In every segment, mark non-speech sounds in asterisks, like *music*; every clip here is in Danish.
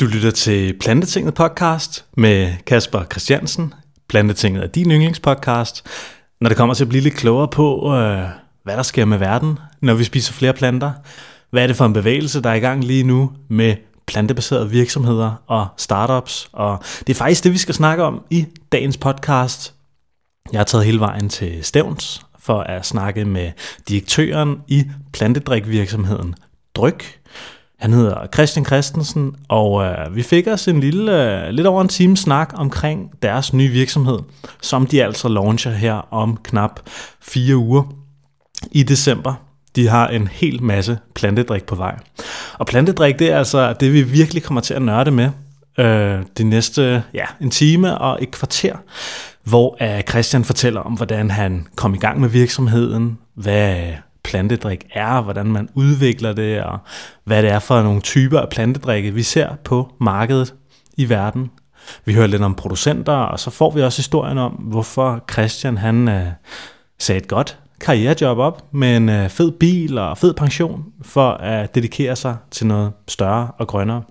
Du lytter til Plantetinget podcast med Kasper Christiansen. Plantetinget er din yndlingspodcast. Når det kommer til at blive lidt klogere på, øh, hvad der sker med verden, når vi spiser flere planter. Hvad er det for en bevægelse, der er i gang lige nu med plantebaserede virksomheder og startups? Og det er faktisk det, vi skal snakke om i dagens podcast. Jeg har taget hele vejen til Stævns for at snakke med direktøren i plantedrikvirksomheden Dryk. Han hedder Christian Christensen, og øh, vi fik os en lille, øh, lidt over en time snak omkring deres nye virksomhed, som de altså launcher her om knap fire uger i december. De har en hel masse plantedrik på vej. Og plantedrik, det er altså det, vi virkelig kommer til at nørde med øh, de næste ja, en time og et kvarter, hvor øh, Christian fortæller om, hvordan han kom i gang med virksomheden, hvad plantedrik er, hvordan man udvikler det, og hvad det er for nogle typer af plantedrikke, vi ser på markedet i verden. Vi hører lidt om producenter, og så får vi også historien om, hvorfor Christian han øh, sagde et godt karrierejob op med en øh, fed bil og fed pension for at dedikere sig til noget større og grønnere.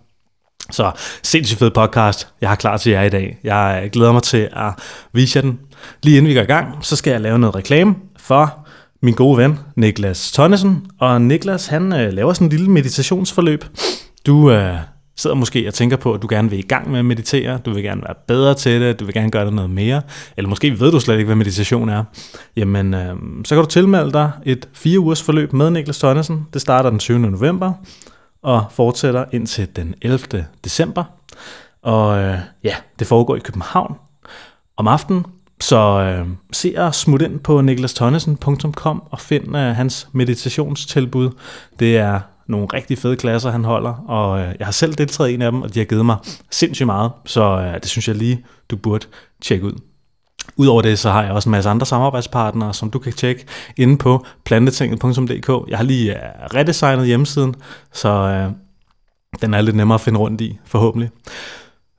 Så sindssygt fed podcast, jeg har klar til jer i dag. Jeg øh, glæder mig til at vise jer den. Lige inden vi går i gang, så skal jeg lave noget reklame for min gode ven, Niklas Tonnesen. Og Niklas, han øh, laver sådan en lille meditationsforløb. Du øh, sidder måske og tænker på, at du gerne vil i gang med at meditere, du vil gerne være bedre til det, du vil gerne gøre det noget mere, eller måske ved du slet ikke, hvad meditation er, jamen øh, så kan du tilmelde dig et fire ugers forløb med Niklas Tonnesen. Det starter den 7. november og fortsætter indtil den 11. december. Og øh, ja, det foregår i København. Om aftenen så øh, se og smut ind på niklastonnesen.com og find øh, hans meditationstilbud. Det er nogle rigtig fede klasser, han holder, og øh, jeg har selv deltaget i en af dem, og de har givet mig sindssygt meget, så øh, det synes jeg lige, du burde tjekke ud. Udover det, så har jeg også en masse andre samarbejdspartnere, som du kan tjekke inde på plantetinget.dk. Jeg har lige øh, redesignet hjemmesiden, så øh, den er lidt nemmere at finde rundt i, forhåbentlig.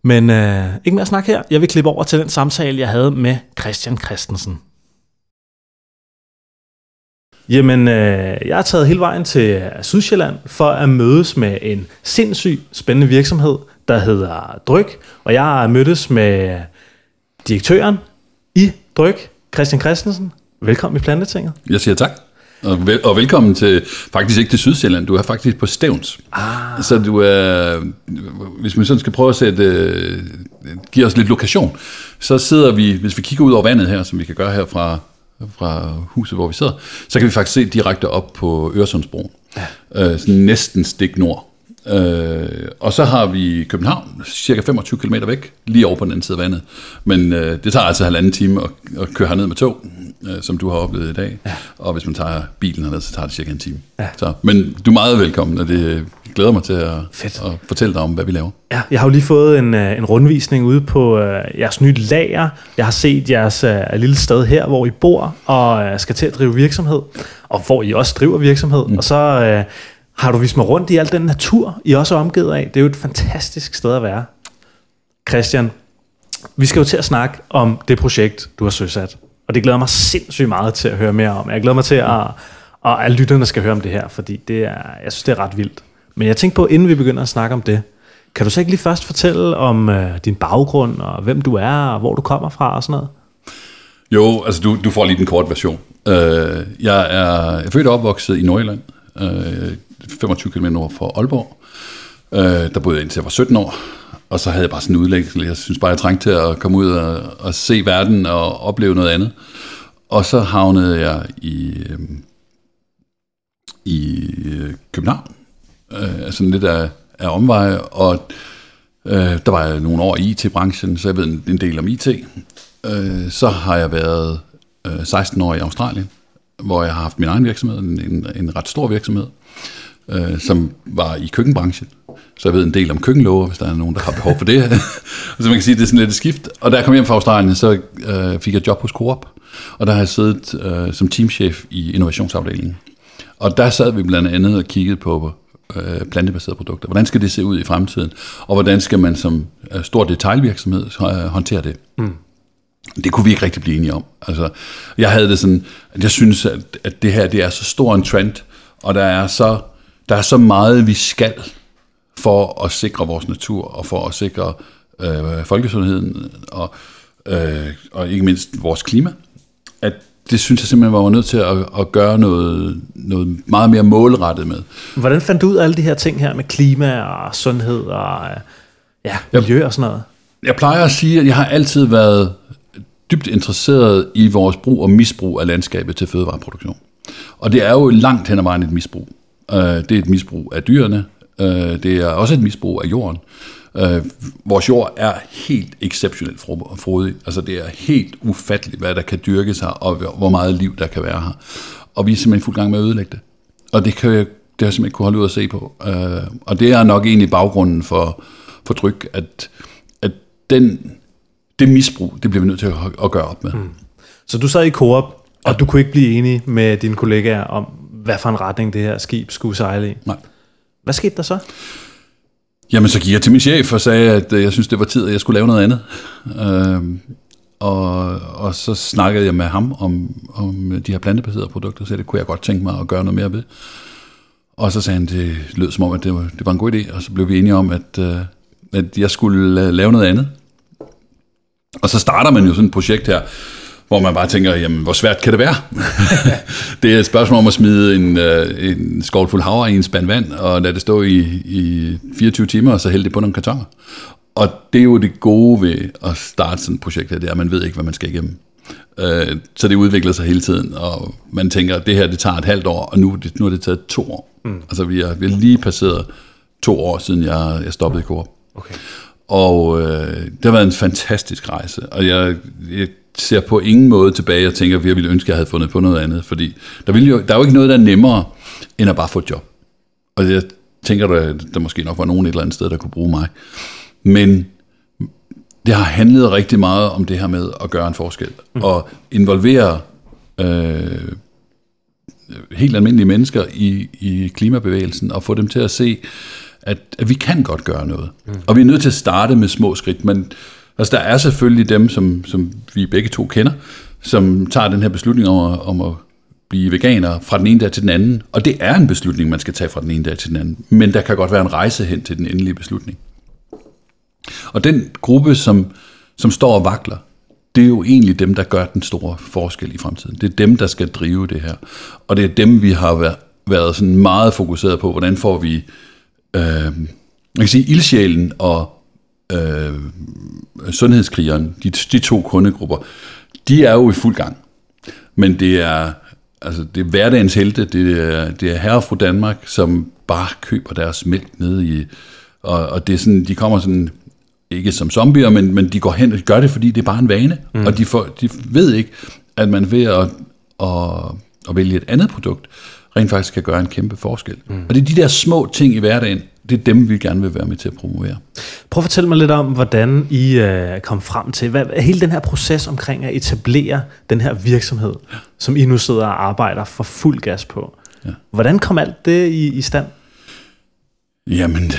Men øh, ikke mere snak her. Jeg vil klippe over til den samtale, jeg havde med Christian Christensen. Jamen, øh, jeg har taget hele vejen til Sydsjælland for at mødes med en sindssygt spændende virksomhed, der hedder Dryk. Og jeg har mødtes med direktøren i Dryk, Christian Christensen. Velkommen i Plantetinget. Jeg siger tak. Og, vel, og velkommen til, faktisk ikke til Sydsjælland, du er faktisk på Stævns. Ah. Så du er, hvis man sådan skal prøve at sætte, uh, give os lidt lokation, så sidder vi, hvis vi kigger ud over vandet her, som vi kan gøre her fra, fra huset, hvor vi sidder, så kan vi faktisk se direkte op på Øresundsbroen. Ja. Sådan næsten stik nord. Øh, og så har vi København, cirka 25 km væk, lige over på den anden side af vandet. Men øh, det tager altså halvanden time at, at køre herned med tog, øh, som du har oplevet i dag. Ja. Og hvis man tager bilen herned, så tager det cirka en time. Ja. Så, men du er meget velkommen, og det glæder mig til at, at fortælle dig om, hvad vi laver. Ja, jeg har jo lige fået en, øh, en rundvisning ude på øh, jeres nye lager. Jeg har set jeres øh, lille sted her, hvor I bor og øh, skal til at drive virksomhed, og hvor I også driver virksomhed. Mm. Og så... Øh, har du vist mig rundt i al den natur, I også er omgivet af? Det er jo et fantastisk sted at være. Christian, vi skal jo til at snakke om det projekt, du har søsat. Og det glæder mig sindssygt meget til at høre mere om. Jeg glæder mig til, at, at alle lytterne skal høre om det her, fordi det er, jeg synes, det er ret vildt. Men jeg tænkte på, inden vi begynder at snakke om det, kan du så ikke lige først fortælle om øh, din baggrund, og hvem du er, og hvor du kommer fra og sådan noget? Jo, altså du, du får lige den korte version. Øh, jeg, er, jeg er født og opvokset i Nordjylland. Øh, 25 km nord for Aalborg. Øh, der boede jeg indtil jeg var 17 år, og så havde jeg bare sådan en udlæggelse. Jeg synes bare, jeg trængte til at komme ud og, og se verden og opleve noget andet. Og så havnede jeg i, øh, i øh, København, øh, altså lidt af, af omveje, og øh, der var jeg nogle år i IT-branchen, så jeg ved en, en del om IT. Øh, så har jeg været øh, 16 år i Australien, hvor jeg har haft min egen virksomhed, en, en, en ret stor virksomhed øh, som var i køkkenbranchen. Så jeg ved en del om køkkenlover, hvis der er nogen, der har behov for det. *laughs* så man kan sige, det er sådan lidt et skift. Og da jeg kom hjem fra Australien, så øh, fik jeg job hos Coop. Og der har jeg siddet øh, som teamchef i innovationsafdelingen. Og der sad vi blandt andet og kiggede på øh, plantebaserede produkter. Hvordan skal det se ud i fremtiden? Og hvordan skal man som øh, stor detaljvirksomhed øh, håndtere det? Mm. Det kunne vi ikke rigtig blive enige om. Altså, jeg havde det sådan, at jeg synes, at, at det her det er så stor en trend, og der er så der er så meget, vi skal for at sikre vores natur og for at sikre øh, folkesundheden og, øh, og ikke mindst vores klima, at det synes jeg simpelthen var nødt til at, at gøre noget, noget meget mere målrettet med. Hvordan fandt du ud af alle de her ting her med klima og sundhed og ja, miljø og sådan noget? Jeg plejer at sige, at jeg har altid været dybt interesseret i vores brug og misbrug af landskabet til fødevareproduktion. Og det er jo langt hen ad vejen et misbrug. Øh, det er et misbrug af dyrene, øh, det er også et misbrug af jorden. Øh, vores jord er helt exceptionelt frodig. Altså det er helt ufatteligt, hvad der kan dyrkes her, og hvor meget liv der kan være her. Og vi er simpelthen fuld gang med at ødelægge det. Og det kan jeg, det har jeg simpelthen ikke kunne holde ud at se på. og det er nok egentlig baggrunden for, for tryk, at, at den, det misbrug, det bliver vi nødt til at, at gøre op med. Mm. Så du sad i Coop, og ja. du kunne ikke blive enig med dine kollegaer om, hvad for en retning det her skib skulle sejle i? Nej. Hvad skete der så? Jamen, så gik jeg til min chef og sagde, at øh, jeg synes, det var tid, at jeg skulle lave noget andet. Øhm, og, og så snakkede jeg med ham om, om de her plantebaserede produkter, så det kunne jeg godt tænke mig at gøre noget mere ved. Og så sagde han, det lød som om, at det var, det var en god idé, og så blev vi enige om, at, øh, at jeg skulle lave noget andet. Og så starter man jo sådan et projekt her, hvor man bare tænker, jamen, hvor svært kan det være? *laughs* det er et spørgsmål om at smide en, øh, en skålfuld havre i en spand vand, og lade det stå i, i 24 timer, og så hælde det på nogle kartoner. Og det er jo det gode ved at starte sådan et projekt her, det er, at man ved ikke, hvad man skal igennem. Øh, så det udvikler sig hele tiden, og man tænker, at det her det tager et halvt år, og nu, nu er det taget to år. Mm. Altså vi har, vi har lige passeret to år, siden jeg, jeg stoppede i Coop. Okay. Og øh, det har været en fantastisk rejse, og jeg, jeg ser på ingen måde tilbage og tænker, at jeg ville ønske, at jeg havde fundet på noget andet. Fordi der, ville jo, der er jo ikke noget, der er nemmere, end at bare få et job. Og jeg tænker, der, der måske nok var nogen et eller andet sted, der kunne bruge mig. Men det har handlet rigtig meget om det her med at gøre en forskel. Mm. Og involvere øh, helt almindelige mennesker i, i klimabevægelsen, og få dem til at se, at, at vi kan godt gøre noget. Mm. Og vi er nødt til at starte med små skridt, men Altså, der er selvfølgelig dem, som, som vi begge to kender, som tager den her beslutning om at, om at blive veganer fra den ene dag til den anden. Og det er en beslutning, man skal tage fra den ene dag til den anden. Men der kan godt være en rejse hen til den endelige beslutning. Og den gruppe, som, som står og vakler, det er jo egentlig dem, der gør den store forskel i fremtiden. Det er dem, der skal drive det her. Og det er dem, vi har været, været sådan meget fokuseret på, hvordan får vi øh, man kan sige, ildsjælen og øh, sundhedskrigeren, de, de to kundegrupper, de er jo i fuld gang. Men det er, altså, det er hverdagens helte, det er, det er herre fra Danmark, som bare køber deres mælk nede i, og, og det er sådan, de kommer sådan, ikke som zombier, men, men de går hen og gør det, fordi det er bare en vane, mm. og de, får, de ved ikke, at man ved at, at, at vælge et andet produkt, rent faktisk kan gøre en kæmpe forskel. Mm. Og det er de der små ting i hverdagen, det er dem, vi gerne vil være med til at promovere. Prøv at fortælle mig lidt om, hvordan I øh, kom frem til, hvad, hele den her proces omkring at etablere den her virksomhed, ja. som I nu sidder og arbejder for fuld gas på. Ja. Hvordan kom alt det i, i stand? Jamen,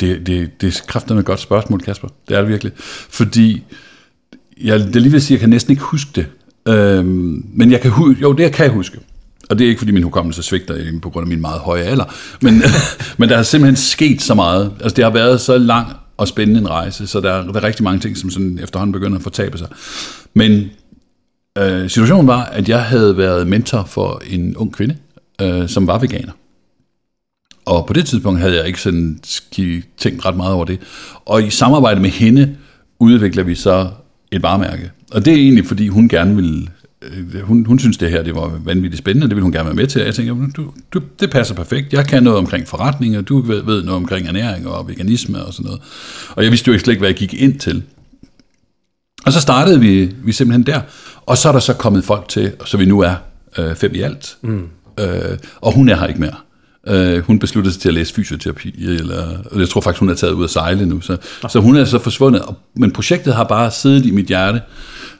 det, det, det er kraftigt et godt spørgsmål, Kasper. Det er det virkelig. Fordi, jeg, det lige vil sige, jeg kan næsten ikke huske det. Øhm, men jeg kan, jo, det kan jeg huske. Og det er ikke, fordi min hukommelse svigter på grund af min meget høje alder, men, *laughs* men der har simpelthen sket så meget. Altså, det har været så lang og spændende en rejse, så der, der er rigtig mange ting, som sådan efterhånden begynder at fortabe sig. Men øh, situationen var, at jeg havde været mentor for en ung kvinde, øh, som var veganer. Og på det tidspunkt havde jeg ikke sådan tænkt ret meget over det. Og i samarbejde med hende udvikler vi så et varemærke. Og det er egentlig, fordi hun gerne ville hun, hun synes det her det var vanvittigt spændende, det vil hun gerne være med til. Jeg tænker, du, du, det passer perfekt. Jeg kan noget omkring forretning, og du ved, ved noget omkring ernæring og veganisme og sådan noget. Og jeg vidste jo slet ikke, hvad jeg gik ind til. Og så startede vi, vi simpelthen der. Og så er der så kommet folk til, så vi nu er øh, fem i alt. Mm. Øh, og hun er her ikke mere. Øh, hun besluttede sig til at læse fysioterapi, eller, og jeg tror faktisk, hun er taget ud at sejle nu. Så, så hun er så forsvundet. Men projektet har bare siddet i mit hjerte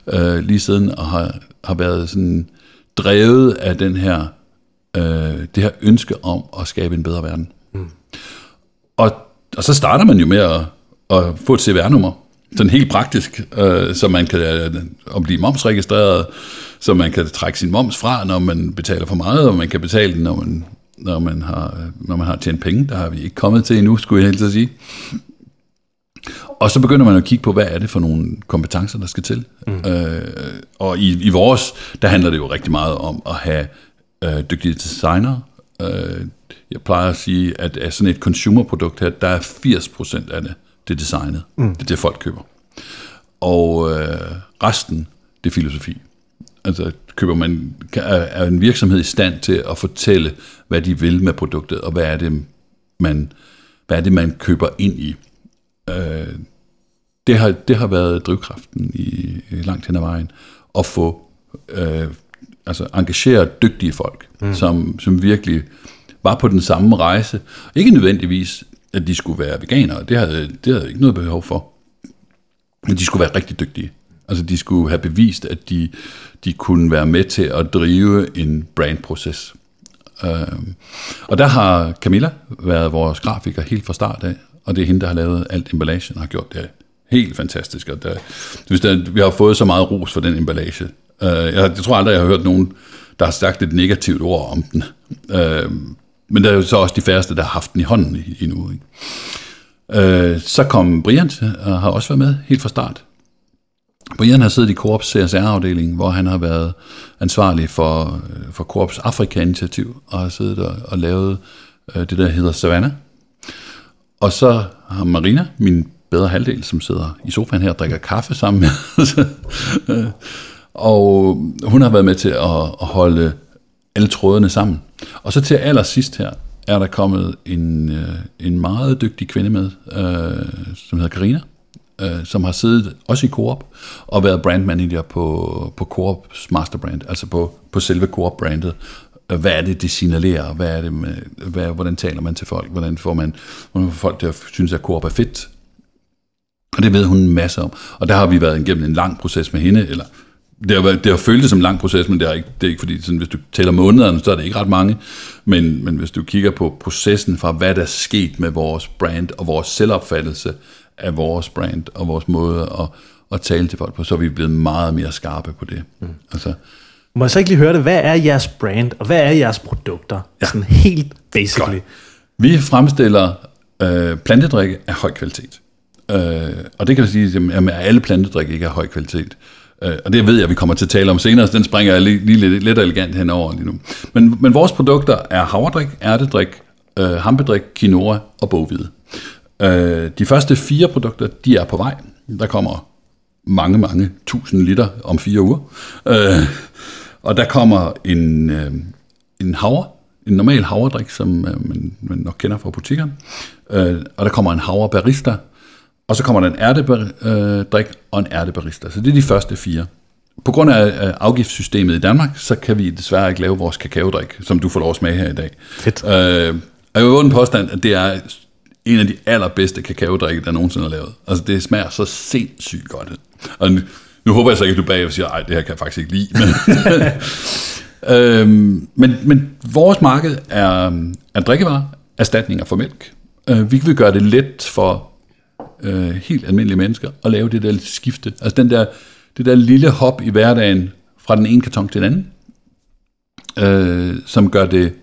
øh, lige siden, og har, har været sådan drevet af den her, øh, det her ønske om at skabe en bedre verden. Mm. Og, og så starter man jo med at, at få et CVR-nummer, sådan helt praktisk, øh, så man kan øh, blive momsregistreret, så man kan trække sin moms fra, når man betaler for meget, og man kan betale den, når man når man har, når man har tjent penge. Der har vi ikke kommet til endnu, skulle jeg helst sige. Og så begynder man at kigge på, hvad er det for nogle kompetencer, der skal til. Mm. Øh, og i, i vores, der handler det jo rigtig meget om at have øh, dygtige designer. Øh, jeg plejer at sige, at af sådan et consumerprodukt her, der er 80% af det, det er designet. Mm. Det er det, folk køber. Og øh, resten, det er filosofi. Altså køber man, er en virksomhed i stand til at fortælle, hvad de vil med produktet, og hvad er det, man, hvad er det, man køber ind i. Øh, det, har, det har været drivkraften i, langt hen ad vejen, at få øh, altså engagere dygtige folk, mm. som, som virkelig var på den samme rejse. Ikke nødvendigvis, at de skulle være veganere, det havde, det havde ikke noget behov for. Men de skulle være rigtig dygtige. Altså de skulle have bevist, at de, de kunne være med til at drive en brandproces. Øhm, og der har Camilla været vores grafiker helt fra start af, og det er hende, der har lavet alt emballagen, og har gjort det helt fantastisk. Og der, hvis der, vi har fået så meget ros for den emballage. Uh, jeg, jeg tror aldrig, jeg har hørt nogen, der har sagt et negativt ord om den. Uh, men der er jo så også de færreste, der har haft den i hånden endnu. Ikke? Uh, så kom Brian og har også været med helt fra start. Brian har siddet i Korps CSR-afdelingen, hvor han har været ansvarlig for, for Korps Afrika-initiativ, og har siddet og, og lavet øh, det, der hedder Savannah. Og så har Marina, min bedre halvdel, som sidder i sofaen her og drikker kaffe sammen med *laughs* Og hun har været med til at, at holde alle trådene sammen. Og så til allersidst her, er der kommet en, øh, en meget dygtig kvinde med, øh, som hedder Karina, øh, som har siddet også i Coop og været brandmanager på, på Coops masterbrand, altså på, på selve Coop-brandet. Øh, hvad er det, det signalerer? Hvad er det med, hvad, hvordan taler man til folk? Hvordan får man hvordan får folk til at synes, at Coop er fedt? Og det ved hun en masse om. Og der har vi været igennem en lang proces med hende, eller det har, det har føltes som en lang proces, men det er ikke, det er ikke fordi, sådan, hvis du tæller månederne, så er det ikke ret mange. Men, men hvis du kigger på processen fra, hvad der er sket med vores brand og vores selvopfattelse af vores brand og vores måde at, at tale til folk på, så er vi blevet meget mere skarpe på det. Mm. Altså, Må jeg så ikke lige høre det? Hvad er jeres brand, og hvad er jeres produkter? Ja. Sådan helt basically. Godt. Vi fremstiller øh, plantedrikke af høj kvalitet. Øh, og det kan jeg sige, at alle plantedrikke ikke er høj kvalitet. Øh, og det ved jeg, at vi kommer til at tale om senere, så den springer jeg lige, lige lidt, lidt elegant henover lige nu. Men, men vores produkter er havredrik, ærtedrik, øh, hampedrik, quinoa og boghvide. Øh, de første fire produkter, de er på vej. Der kommer mange, mange tusind liter om fire uger. Øh, og der kommer en, øh, en havre, en normal havredrik, som øh, man, man nok kender fra butikkerne. Øh, og der kommer en havre barista, og så kommer der en ærtedrik og en ærtebarista. Så det er de første fire. På grund af afgiftssystemet i Danmark, så kan vi desværre ikke lave vores kakaodrik, som du får lov at smage her i dag. Fedt. Øh, og jeg vil en påstand, at det er en af de allerbedste kakaodrikke, der nogensinde er lavet. Altså, det smager så sindssygt godt. Og nu, håber jeg så ikke, at du bagefter siger, ej, det her kan jeg faktisk ikke lide. Men, *laughs* øhm, men, men vores marked er, er drikkevarer, erstatninger for mælk. Øh, vi vil gøre det let for øh, helt almindelige mennesker at lave det der skifte. Altså den der, det der lille hop i hverdagen fra den ene karton til den anden, øh, som gør det,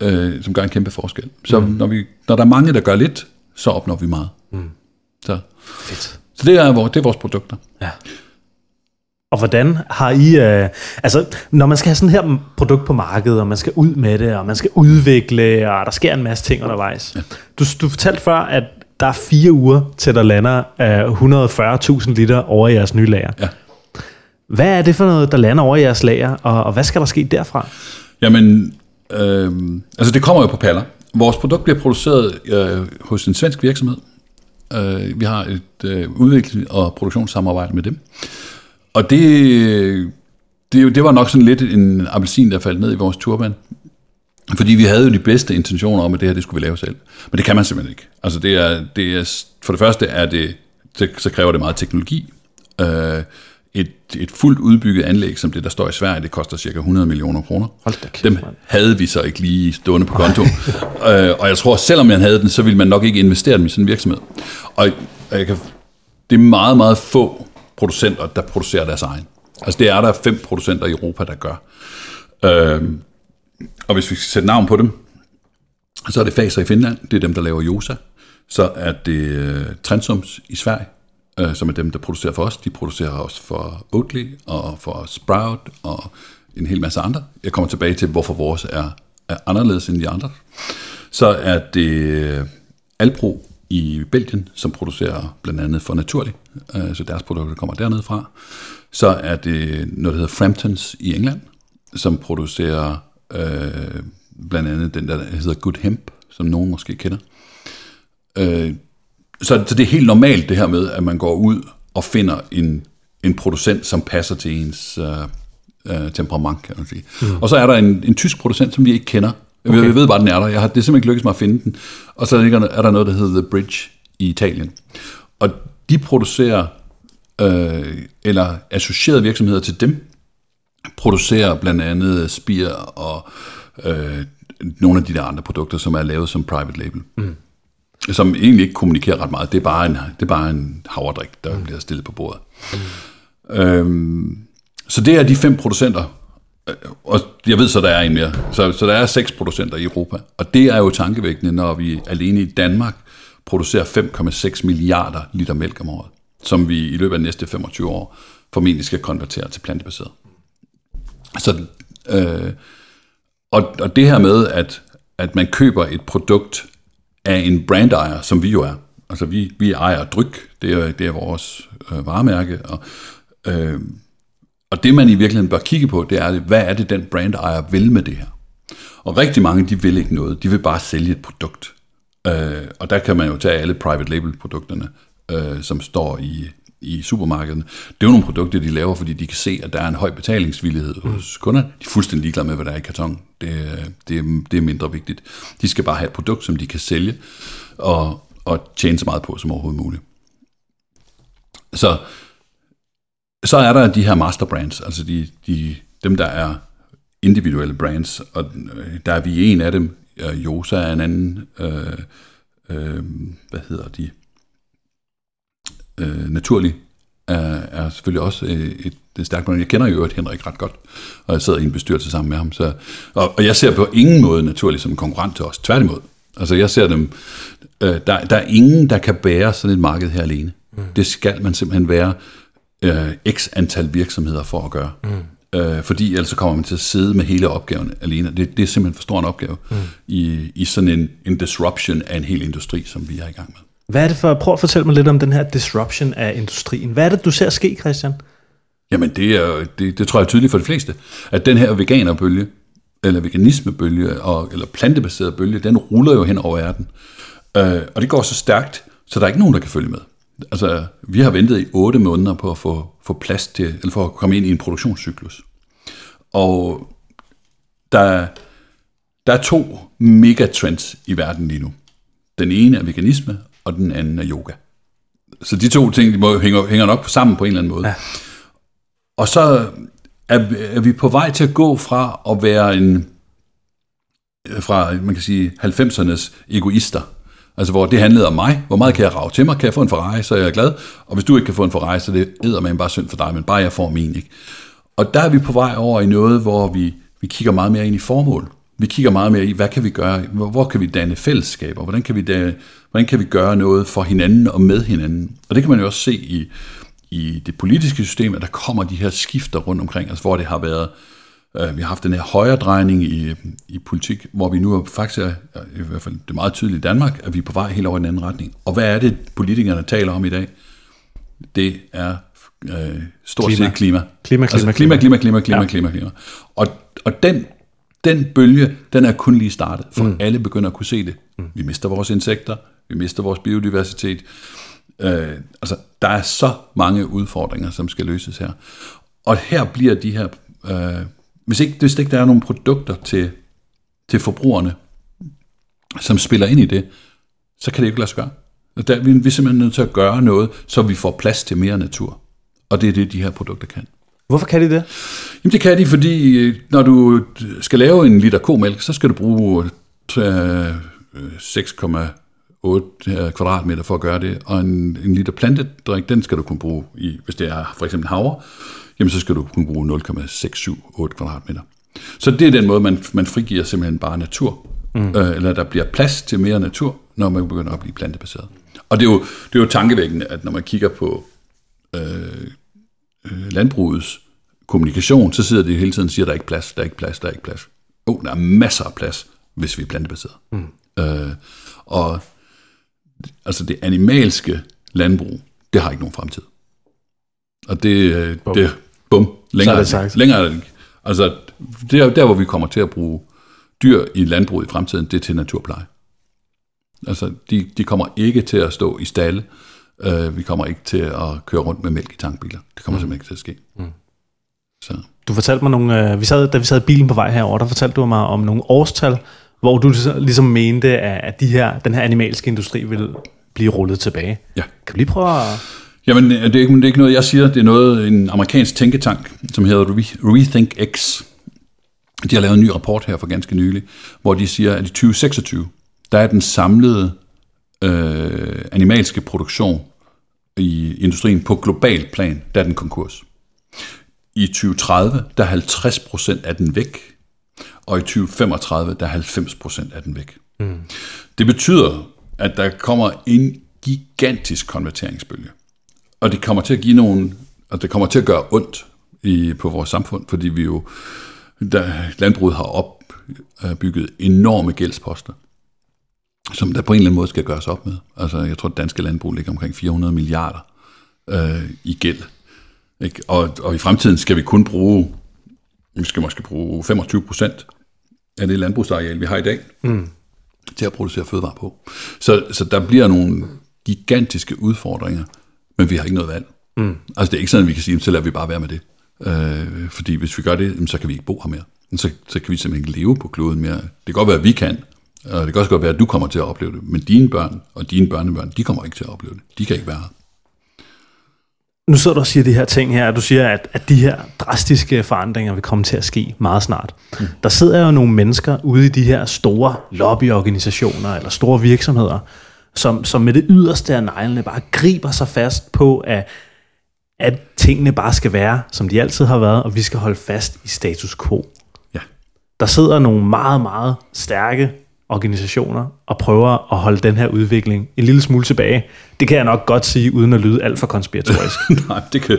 øh, som gør en kæmpe forskel. Så mm. når, vi, når der er mange, der gør lidt, så opnår vi meget. Mm. Så. Fedt. Så det er, det er vores produkter. Ja. Og hvordan har I... Øh, altså, når man skal have sådan her produkt på markedet, og man skal ud med det, og man skal udvikle, og der sker en masse ting undervejs. Ja. Du, du fortalte før, at der er fire uger til der lander øh, 140.000 liter over i jeres nye lager. Ja. Hvad er det for noget, der lander over i jeres lager, og, og hvad skal der ske derfra? Jamen, øh, altså det kommer jo på paller. Vores produkt bliver produceret øh, hos en svensk virksomhed. Øh, vi har et øh, udvikling- og produktionssamarbejde med dem. Og det, det, det var nok sådan lidt en appelsin, der faldt ned i vores turban. Fordi vi havde jo de bedste intentioner om, at det her det skulle vi lave selv. Men det kan man simpelthen ikke. Altså det er, det er, for det første er det, så kræver det meget teknologi. Øh, et, et fuldt udbygget anlæg, som det, der står i Sverige, det koster cirka 100 millioner kroner. Hold da kæft, Dem havde vi så ikke lige stående på konto. øh, og jeg tror, selvom man havde den, så ville man nok ikke investere dem i sådan en virksomhed. Og jeg kan, det er meget, meget få producenter, der producerer deres egen. Altså det er der fem producenter i Europa, der gør. Øh, og hvis vi skal sætte navn på dem, Så er det Faser i Finland, det er dem, der laver Josa. Så er det øh, Transums i Sverige, øh, som er dem, der producerer for os. De producerer også for Oatly og for Sprout og en hel masse andre. Jeg kommer tilbage til, hvorfor vores er, er anderledes end de andre. Så er det øh, Alpro i Belgien, som producerer blandt andet for Naturlig, øh, så deres produkter kommer dernede fra. Så er det noget, der hedder Framptons i England, som producerer øh, blandt andet den, der hedder Good Hemp, som nogen måske kender. Øh, så, så det er helt normalt det her med, at man går ud og finder en, en producent, som passer til ens øh, øh, temperament, kan man sige. Mm. Og så er der en, en tysk producent, som vi ikke kender. Okay. Vi ved bare, den er der. Jeg har, det er simpelthen ikke lykkedes mig at finde den. Og så er der noget, der hedder The Bridge i Italien. Og de producerer, øh, eller associerede virksomheder til dem, producerer blandt andet spir og øh, nogle af de der andre produkter, som er lavet som private label. Mm. Som egentlig ikke kommunikerer ret meget. Det er bare en, det er bare en havredrik, der mm. bliver stillet på bordet. Mm. Øhm, så det er de fem producenter, og jeg ved så, der er en mere. Så, så der er seks producenter i Europa. Og det er jo tankevækkende, når vi alene i Danmark producerer 5,6 milliarder liter mælk om året, som vi i løbet af de næste 25 år formentlig skal konvertere til plantebaseret. Så, øh, og, og det her med, at, at man køber et produkt af en brandejer, som vi jo er. Altså vi, vi ejer dryk, det er, det er vores øh, varemærke, og, øh, og det man i virkeligheden bør kigge på, det er, hvad er det den brandejer vil med det her? Og rigtig mange, de vil ikke noget, de vil bare sælge et produkt. Øh, og der kan man jo tage alle private label produkterne, øh, som står i, i supermarkederne. Det er jo nogle produkter, de laver, fordi de kan se, at der er en høj betalingsvillighed mm. hos kunderne. De er fuldstændig ligeglade med, hvad der er i karton. Det, det, det er mindre vigtigt. De skal bare have et produkt, som de kan sælge og, og tjene så meget på som overhovedet muligt. Så, så er der de her master brands, altså de, de, dem, der er individuelle brands, og øh, der er vi en af dem. Josa er en anden. Øh, øh, hvad hedder de? Øh, naturlig er, er selvfølgelig også øh, et, et stærkt brand. Jeg kender jo øvrigt Henrik ret godt, og jeg sidder i en bestyrelse sammen med ham. Så, og, og jeg ser på ingen måde naturligt som en konkurrent til os. Tværtimod. Altså jeg ser dem, øh, der, der er ingen, der kan bære sådan et marked her alene. Mm. Det skal man simpelthen være øh, x antal virksomheder for at gøre. Mm. Øh, fordi ellers så kommer man til at sidde med hele opgaven alene. Det, det er simpelthen for stor en opgave mm. i, i sådan en, en disruption af en hel industri, som vi er i gang med. Hvad er det for, prøv at fortælle mig lidt om den her disruption af industrien. Hvad er det, du ser ske, Christian? Jamen, det, er, det, det tror jeg er tydeligt for de fleste, at den her veganerbølge, eller veganismebølge, og, eller plantebaseret bølge, den ruller jo hen over verden. Øh, og det går så stærkt, så der er ikke nogen, der kan følge med. Altså, vi har ventet i otte måneder på at få, få plads til, eller for at komme ind i en produktionscyklus. Og der, der er to megatrends i verden lige nu. Den ene er veganisme, og den anden er yoga. Så de to ting, de må, hænger, hænger nok sammen på en eller anden måde. Ja. Og så er, er vi på vej til at gå fra at være en, fra, man kan sige, 90'ernes egoister, Altså, hvor det handlede om mig. Hvor meget kan jeg rave til mig? Kan jeg få en Ferrari, så er jeg glad. Og hvis du ikke kan få en Ferrari, så det æder man bare synd for dig, men bare jeg får min, ikke? Og der er vi på vej over i noget, hvor vi, vi kigger meget mere ind i formål. Vi kigger meget mere i, hvad kan vi gøre? Hvor, hvor kan vi danne fællesskaber? Hvordan kan vi danne, Hvordan kan vi gøre noget for hinanden og med hinanden? Og det kan man jo også se i, i det politiske system, at der kommer de her skifter rundt omkring, altså hvor det har været, øh, vi har haft den her højre drejning i, i politik, hvor vi nu er faktisk er, i hvert fald det er meget tydeligt i Danmark, at vi er på vej helt over i en anden retning. Og hvad er det, politikerne taler om i dag? Det er øh, stort klima. set klima. Klima, klima, altså, klima, klima, klima, klima, ja. klima, klima. Og, og den, den bølge, den er kun lige startet, for mm. alle begynder at kunne se det. Mm. Vi mister vores insekter, vi mister vores biodiversitet. Øh, altså, der er så mange udfordringer, som skal løses her. Og her bliver de her, øh, hvis, ikke, hvis ikke der er nogle produkter til, til forbrugerne, som spiller ind i det, så kan det ikke lade sig gøre. Der, vi, vi er simpelthen nødt til at gøre noget, så vi får plads til mere natur. Og det er det, de her produkter kan. Hvorfor kan de det? Jamen det kan de, fordi øh, når du skal lave en liter komælk, så skal du bruge 6, 8 øh, kvadratmeter for at gøre det, og en, en liter plantedrik, den skal du kunne bruge i, hvis det er for eksempel havre, jamen så skal du kunne bruge 0,678 kvadratmeter. Så det er den måde, man, man frigiver simpelthen bare natur mm. øh, eller der bliver plads til mere natur, når man begynder at blive plantebaseret. Og det er jo, det er jo tankevækkende, at når man kigger på øh, øh, landbrugets kommunikation, så sidder de hele tiden og siger, der er ikke plads, der er ikke plads, der er ikke plads. Jo, oh, der er masser af plads, hvis vi er plantebaseret. Mm. Øh, og altså det animalske landbrug, det har ikke nogen fremtid. Og det, bum. det bum, længere, er det længere er det ikke. Altså, det er der, hvor vi kommer til at bruge dyr i landbruget i fremtiden, det er til naturpleje. Altså, de, de kommer ikke til at stå i stalle. Uh, vi kommer ikke til at køre rundt med mælk i tankbiler. Det kommer mm. simpelthen ikke til at ske. Mm. Så. Du fortalte mig nogle, uh, vi sad, da vi sad i bilen på vej herover, der fortalte du mig om nogle årstal, hvor du ligesom mente, at de her, den her animalske industri vil blive rullet tilbage. Ja. Kan du lige prøve at... Jamen, det er, ikke, det er ikke noget, jeg siger. Det er noget, en amerikansk tænketank, som hedder Rethink X. De har lavet en ny rapport her for ganske nylig, hvor de siger, at i 2026, der er den samlede øh, animalske produktion i industrien på global plan, der er den konkurs. I 2030, der er 50 procent af den væk, og i 2035, der er 90 procent af den væk. Mm. Det betyder, at der kommer en gigantisk konverteringsbølge. Og det kommer til at give nogle, og det kommer til at gøre ondt i, på vores samfund, fordi vi jo, der, landbruget har opbygget enorme gældsposter, som der på en eller anden måde skal gøres op med. Altså, jeg tror, at danske landbrug ligger omkring 400 milliarder øh, i gæld. Ikke? Og, og i fremtiden skal vi kun bruge, vi skal måske bruge 25 procent af det landbrugsareal, vi har i dag, mm. til at producere fødevarer på. Så, så der bliver nogle gigantiske udfordringer, men vi har ikke noget valg. Mm. Altså det er ikke sådan, at vi kan sige, så lader vi bare være med det. Øh, fordi hvis vi gør det, så kan vi ikke bo her mere. Så, så kan vi simpelthen ikke leve på kloden mere. Det kan godt være, at vi kan, og det kan også godt være, at du kommer til at opleve det, men dine børn og dine børnebørn, de kommer ikke til at opleve det. De kan ikke være her. Nu sidder du og siger de her ting her, og du siger, at, at de her drastiske forandringer vil komme til at ske meget snart. Mm. Der sidder jo nogle mennesker ude i de her store lobbyorganisationer eller store virksomheder, som, som med det yderste af neglene bare griber sig fast på, at, at tingene bare skal være, som de altid har været, og vi skal holde fast i status quo. Ja. Der sidder nogle meget, meget stærke organisationer og prøver at holde den her udvikling en lille smule tilbage. Det kan jeg nok godt sige, uden at lyde alt for konspiratorisk. *laughs* Nej, det, kan,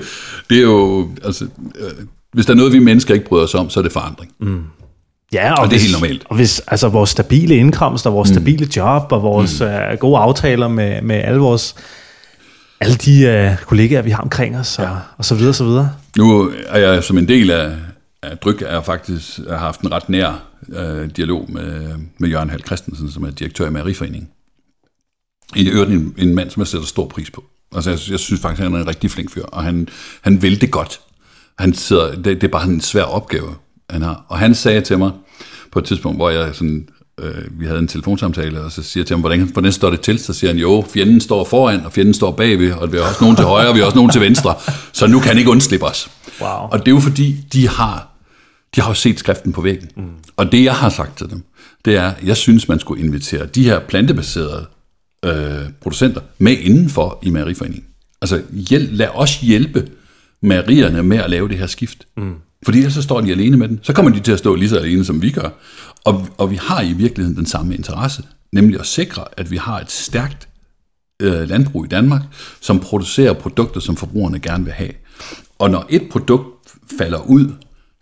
det er jo... Altså, øh, hvis der er noget, vi mennesker ikke bryder os om, så er det forandring. Mm. Ja, og, og det er helt normalt. Og hvis altså, vores stabile indkomst og vores mm. stabile job og vores mm. uh, gode aftaler med, med alle vores alle de uh, kollegaer, vi har omkring os, og, ja. og så videre, så videre. Nu er jeg som en del af, af Dryk, er faktisk har haft en ret nær uh, dialog med, med Jørgen Hal Christensen, som er direktør i Mæreriforeningen. I øvrigt en, en mand, som jeg sætter stor pris på. Altså, jeg, jeg synes faktisk, han er en rigtig flink fyr, og han, han vil det godt. Han sidder, det, det er bare en svær opgave, han har. Og han sagde til mig, på et tidspunkt, hvor jeg sådan, øh, vi havde en telefonsamtale, og så siger jeg til ham, hvordan, hvordan står det til? Så siger han, jo, fjenden står foran, og fjenden står bagved, og vi har også nogen til højre, og vi har også nogen til venstre, så nu kan han ikke undslippe os. Wow. Og det er jo fordi, de har, de har jo set skriften på væggen. Mm. Og det, jeg har sagt til dem, det er, jeg synes, man skulle invitere de her plantebaserede øh, producenter med indenfor i mejeriforeningen. Altså, hjæl, lad os hjælpe mejerierne med at lave det her skift. Mm. Fordi ellers så står de alene med den. Så kommer de til at stå lige så alene, som vi gør. Og, og vi har i virkeligheden den samme interesse, nemlig at sikre, at vi har et stærkt øh, landbrug i Danmark, som producerer produkter, som forbrugerne gerne vil have. Og når et produkt falder ud,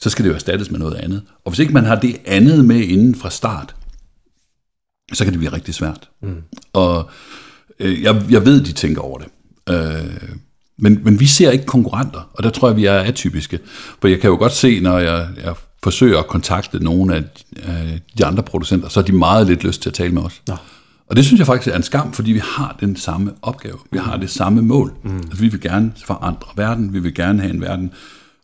så skal det jo erstattes med noget andet. Og hvis ikke man har det andet med inden fra start, så kan det blive rigtig svært. Mm. Og øh, jeg, jeg ved, de tænker over det. Øh, men, men vi ser ikke konkurrenter, og der tror jeg, vi er atypiske. For jeg kan jo godt se, når jeg, jeg forsøger at kontakte nogle af de andre producenter, så har de meget lidt lyst til at tale med os. Ja. Og det synes jeg faktisk er en skam, fordi vi har den samme opgave. Vi har det samme mål. Mm. Altså, vi vil gerne forandre verden. Vi vil gerne have en verden,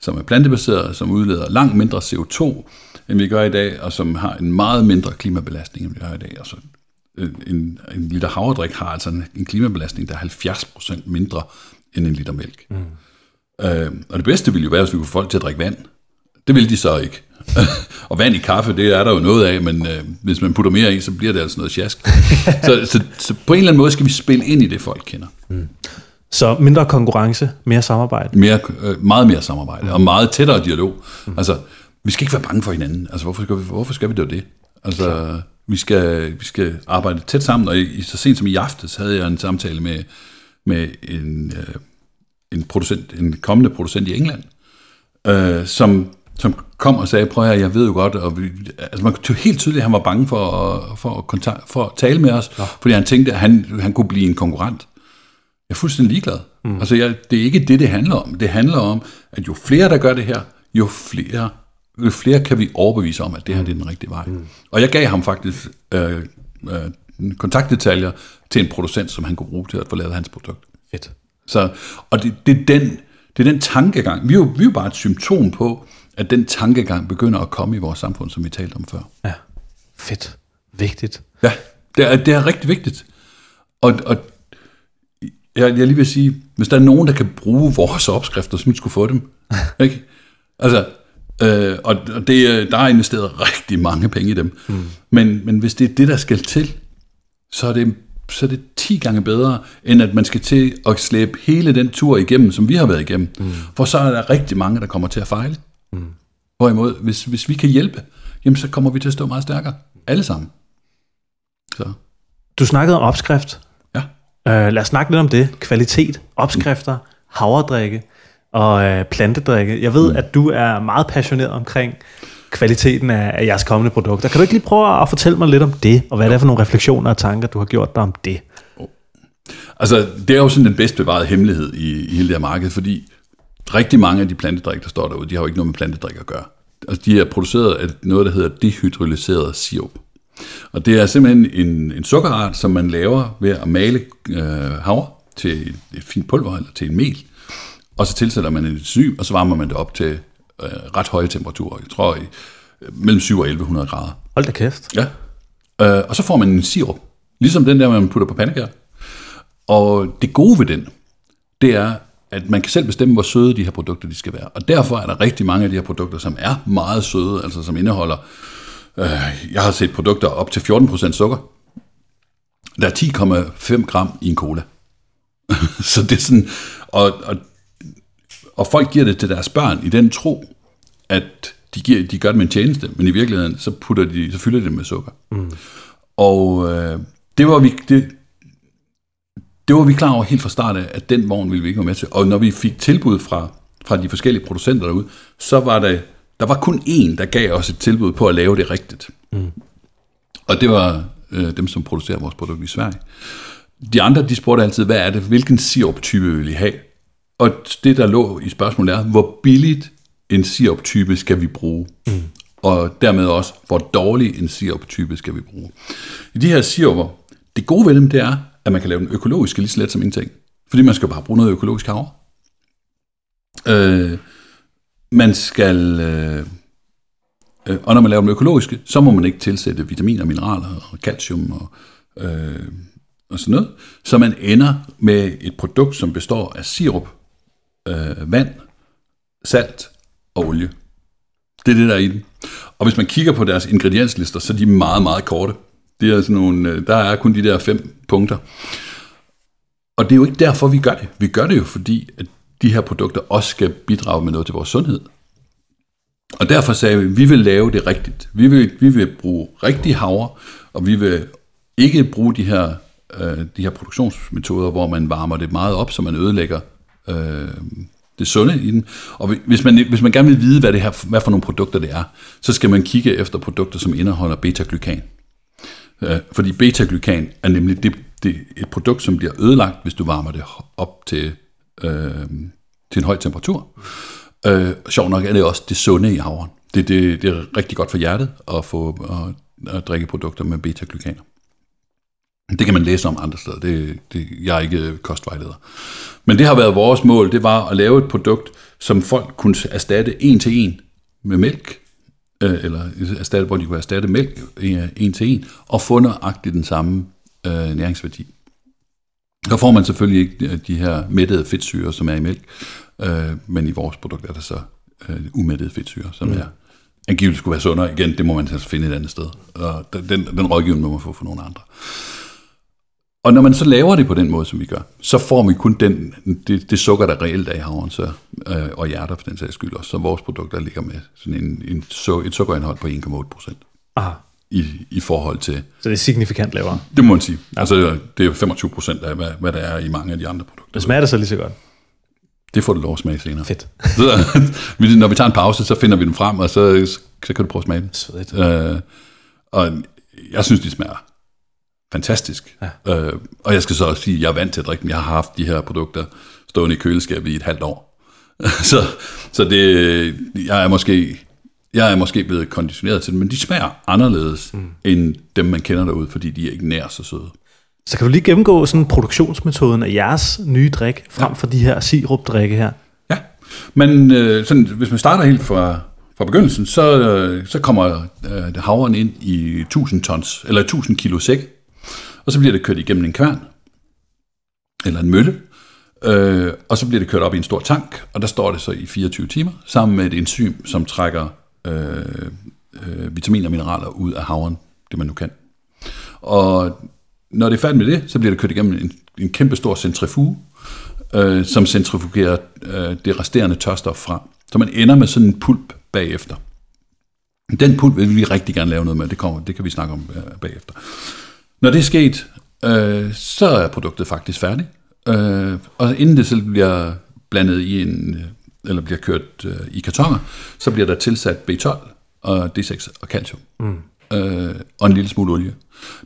som er plantebaseret, som udleder langt mindre CO2, end vi gør i dag, og som har en meget mindre klimabelastning, end vi har i dag. Altså, en, en liter havredrik har altså en, en klimabelastning, der er 70% mindre end en liter mælk. Mm. Øh, og det bedste ville jo være, hvis vi kunne få folk til at drikke vand. Det vil de så ikke. *laughs* og vand i kaffe, det er der jo noget af, men øh, hvis man putter mere i, så bliver det altså noget sjask. *laughs* så, så, så på en eller anden måde skal vi spille ind i det, folk kender. Mm. Så mindre konkurrence, mere samarbejde? Mere, øh, meget mere samarbejde, mm. og meget tættere dialog. Mm. Altså, vi skal ikke være bange for hinanden. Altså, hvorfor skal vi, hvorfor skal vi det? Altså, Vi skal, vi skal arbejde tæt sammen, og i, så sent som i aftes havde jeg en samtale med, med en, øh, en, producent, en kommende producent i England, øh, som, som kom og sagde, prøv at jeg ved jo godt, og vi, altså man kunne helt tydeligt, at han var bange for at, for at, kontakt, for at tale med os, ja. fordi han tænkte, at han, han kunne blive en konkurrent. Jeg er fuldstændig ligeglad. Mm. Altså, jeg, det er ikke det, det handler om. Det handler om, at jo flere, der gør det her, jo flere, jo flere kan vi overbevise om, at det her det er den rigtige vej. Mm. Og jeg gav ham faktisk øh, øh, kontaktdetaljer til en producent, som han kunne bruge til at få lavet hans produkt. Fedt. Så, og det, det, er den, det er den tankegang. Vi er, jo, vi er jo bare et symptom på, at den tankegang begynder at komme i vores samfund, som vi talte om før. Ja, fedt. Vigtigt. Ja, det er, det er rigtig vigtigt. Og, og jeg, jeg lige vil sige, hvis der er nogen, der kan bruge vores opskrifter, så vi skulle få dem. *laughs* ikke? Altså, øh, og, og det, der er investeret rigtig mange penge i dem. Mm. Men, men hvis det er det, der skal til, så er det så er det 10 gange bedre, end at man skal til at slæbe hele den tur igennem, som vi har været igennem. Mm. For så er der rigtig mange, der kommer til at fejle. Mm. Hvorimod, hvis, hvis vi kan hjælpe, jamen så kommer vi til at stå meget stærkere. Alle sammen. Så. Du snakkede om opskrift. Uh, lad os snakke lidt om det. Kvalitet, opskrifter, havredrikke og uh, plantedrikke. Jeg ved, mm. at du er meget passioneret omkring kvaliteten af, af jeres kommende produkter. Kan du ikke lige prøve at fortælle mig lidt om det, og hvad det er for nogle refleksioner og tanker, du har gjort dig om det? Altså, det er jo sådan den bedst bevarede hemmelighed i, i hele det her marked, fordi rigtig mange af de plantedrik, der står derude, de har jo ikke noget med plantedrik at gøre. Altså, de er produceret af noget, der hedder dehydrolyseret sirup. Og det er simpelthen en, en sukkerart, som man laver ved at male øh, havre til et fint pulver eller til en mel. Og så tilsætter man en enzym, og så varmer man det op til øh, ret høje temperaturer. Jeg tror, i, mellem 7 og 1100 grader. Hold da kæft. Ja. Øh, og så får man en sirup. Ligesom den der, man putter på pandekager. Og det gode ved den, det er, at man kan selv bestemme, hvor søde de her produkter de skal være. Og derfor er der rigtig mange af de her produkter, som er meget søde, altså som indeholder, øh, jeg har set produkter op til 14% sukker. Der er 10,5 gram i en cola. *laughs* så det er sådan, og, og, og folk giver det til deres børn i den tro, at de, giver, de gør det med en tjeneste, men i virkeligheden, så, putter de, så fylder de det med sukker. Mm. Og øh, det var vi, det, det var vi klar over helt fra start af, at den vogn ville vi ikke være med til. Og når vi fik tilbud fra, fra de forskellige producenter derude, så var der, der var kun én, der gav os et tilbud på at lave det rigtigt. Mm. Og det var øh, dem, som producerer vores produkt i Sverige. De andre, de spurgte altid, hvad er det, hvilken sirup-type vil I have? Og det, der lå i spørgsmålet er, hvor billigt en sirup-type skal vi bruge? Mm. Og dermed også, hvor dårlig en sirup-type skal vi bruge? I de her siruper, det gode ved dem, det er, at man kan lave den økologisk lige så let som ingenting. Fordi man skal bare bruge noget økologisk havre. Øh, man skal... Øh, øh, og når man laver dem økologiske, så må man ikke tilsætte vitaminer, mineraler og calcium og, øh, og sådan noget. Så man ender med et produkt, som består af sirup, øh, vand, salt og olie. Det er det, der er i den. Og hvis man kigger på deres ingredienslister, så er de meget, meget korte. Det er sådan nogle, øh, der er kun de der fem punkter. Og det er jo ikke derfor, vi gør det. Vi gør det jo, fordi at de her produkter også skal bidrage med noget til vores sundhed. Og derfor sagde vi, at vi vil lave det rigtigt. Vi vil, vi vil bruge rigtig havre, og vi vil ikke bruge de her, øh, de her produktionsmetoder, hvor man varmer det meget op, så man ødelægger øh, det sunde i den. Og hvis man, hvis man gerne vil vide, hvad, det her, hvad for nogle produkter det er, så skal man kigge efter produkter, som indeholder beta-glykan. Øh, fordi beta-glykan er nemlig det, det, et produkt, som bliver ødelagt, hvis du varmer det op til, øh, til en høj temperatur. Øh, sjov nok er det også det sunde i havren. Det, det, det er rigtig godt for hjertet at få at, at drikke produkter med beta-glykaner. Det kan man læse om andre steder. Det, det, jeg er ikke kostvejleder. Men det har været vores mål, det var at lave et produkt, som folk kunne erstatte en til en med mælk, øh, eller erstatte, hvor de kunne erstatte mælk øh, en til en, og få nøjagtigt den samme øh, næringsværdi. Der får man selvfølgelig ikke øh, de her mættede fedtsyre, som er i mælk, øh, men i vores produkt er der så øh, umættede fedtsyre, som mm. er angiveligt skulle være sundere. Igen, det må man altså finde et andet sted. Og den, den rådgivning må man få for nogle andre. Og når man så laver det på den måde, som vi gør, så får vi kun den, det, det sukker, der reelt er i havren, så, øh, og hjerter for den sags skyld også. Så vores produkter ligger med sådan en, en, et sukkerindhold på 1,8 procent. Aha. I, i forhold til, Så det er signifikant lavere. det må man sige. Altså, det er 25 procent af, hvad, hvad der er i mange af de andre produkter. Det smager det så lige så godt. Det får du lov at smage senere. Fedt. *laughs* Så, når vi tager en pause, så finder vi dem frem, og så, så kan du prøve at smage dem. Svedigt. Øh, og jeg synes, de smager fantastisk. Ja. Øh, og jeg skal så også sige, at jeg er vant til at drikke dem. Jeg har haft de her produkter stående i køleskabet i et halvt år. *laughs* så så det, jeg, er måske, jeg er måske blevet konditioneret til dem, men de smager anderledes mm. end dem, man kender derude, fordi de er ikke nær så søde. Så kan du lige gennemgå sådan produktionsmetoden af jeres nye drik, frem for de her sirupdrikke her. Ja, men øh, sådan, hvis man starter helt fra, fra begyndelsen, så, øh, så kommer øh, havren ind i 1000 tons, eller 1000 kilo sæk, og så bliver det kørt igennem en kværn, eller en mølle, øh, og så bliver det kørt op i en stor tank, og der står det så i 24 timer, sammen med et enzym, som trækker øh, øh, vitaminer og mineraler ud af havren, det man nu kan. Og når det er færdigt med det, så bliver det kørt igennem en, en kæmpe stor centrifuge, øh, som centrifugerer øh, det resterende tørstof fra. Så man ender med sådan en pulp bagefter. Den pulp vil vi rigtig gerne lave noget med, det, kommer, det kan vi snakke om øh, bagefter. Når det er sket, øh, så er produktet faktisk færdigt. Øh, og inden det selv bliver blandet i en, eller bliver kørt øh, i kartoner, så bliver der tilsat B12 og D6 og calcium. Mm. Øh, og en lille smule olie.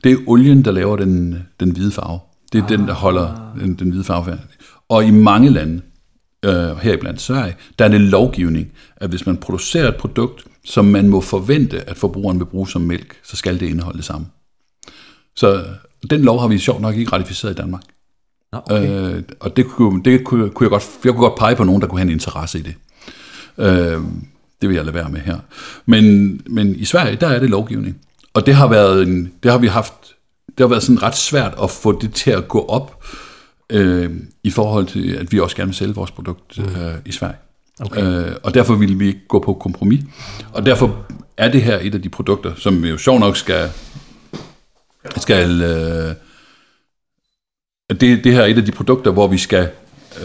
Det er olien, der laver den, den hvide farve. Det er ah. den, der holder den, den hvide farve færdig. Og i mange lande, øh, heriblandt Sverige, der er det lovgivning, at hvis man producerer et produkt, som man må forvente, at forbrugeren vil bruge som mælk, så skal det indeholde det samme. Så den lov har vi sjovt nok ikke ratificeret i Danmark. Nå, okay. Øh, og det, kunne, det kunne, kunne jeg, godt, jeg kunne godt pege på nogen, der kunne have en interesse i det. Øh, det vil jeg lade være med her. Men, men i Sverige, der er det lovgivning. Og det har været en, det har vi haft, det har været sådan ret svært at få det til at gå op øh, i forhold til, at vi også gerne vil sælge vores produkt øh, i Sverige. Okay. Øh, og derfor ville vi ikke gå på kompromis. Og derfor er det her et af de produkter, som jo sjov nok skal, skal øh, det, det her er et af de produkter, hvor vi skal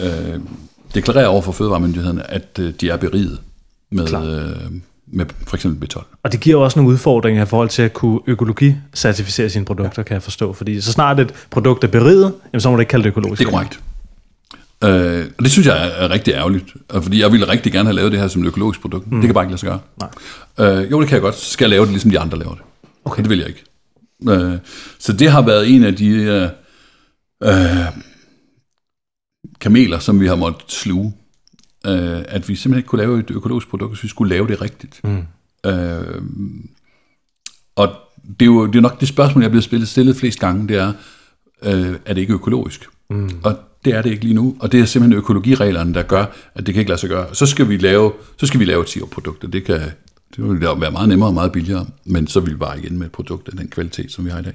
øh, deklarere over for fødevaremyndighederne, at øh, de er beriget med, øh, med for eksempel B12. Og det giver også nogle udfordringer i forhold til at kunne økologicertificere sine produkter, kan jeg forstå. Fordi så snart et produkt er beriget, jamen, så må du ikke kalde det økologisk. Det er korrekt. Øh, og det synes jeg er, rigtig ærgerligt, fordi jeg ville rigtig gerne have lavet det her som et økologisk produkt. Mm. Det kan bare ikke lade sig gøre. Nej. Øh, jo, det kan jeg godt. Så skal jeg lave det, ligesom de andre laver det. Okay. Det vil jeg ikke. Øh, så det har været en af de øh, øh, kameler, som vi har måttet sluge. Øh, at vi simpelthen ikke kunne lave et økologisk produkt, hvis vi skulle lave det rigtigt. Mm. Øh, og det er jo det er nok det spørgsmål, jeg er blevet stillet, stillet flest gange, det er, øh, er det ikke økologisk? Mm. Og det er det ikke lige nu, og det er simpelthen økologireglerne, der gør, at det kan ikke lade sig gøre. Så skal vi lave, så skal vi lave et SIO-produkt, og det kan det vil være meget nemmere og meget billigere, men så vil vi bare igen med et produkt af den kvalitet, som vi har i dag.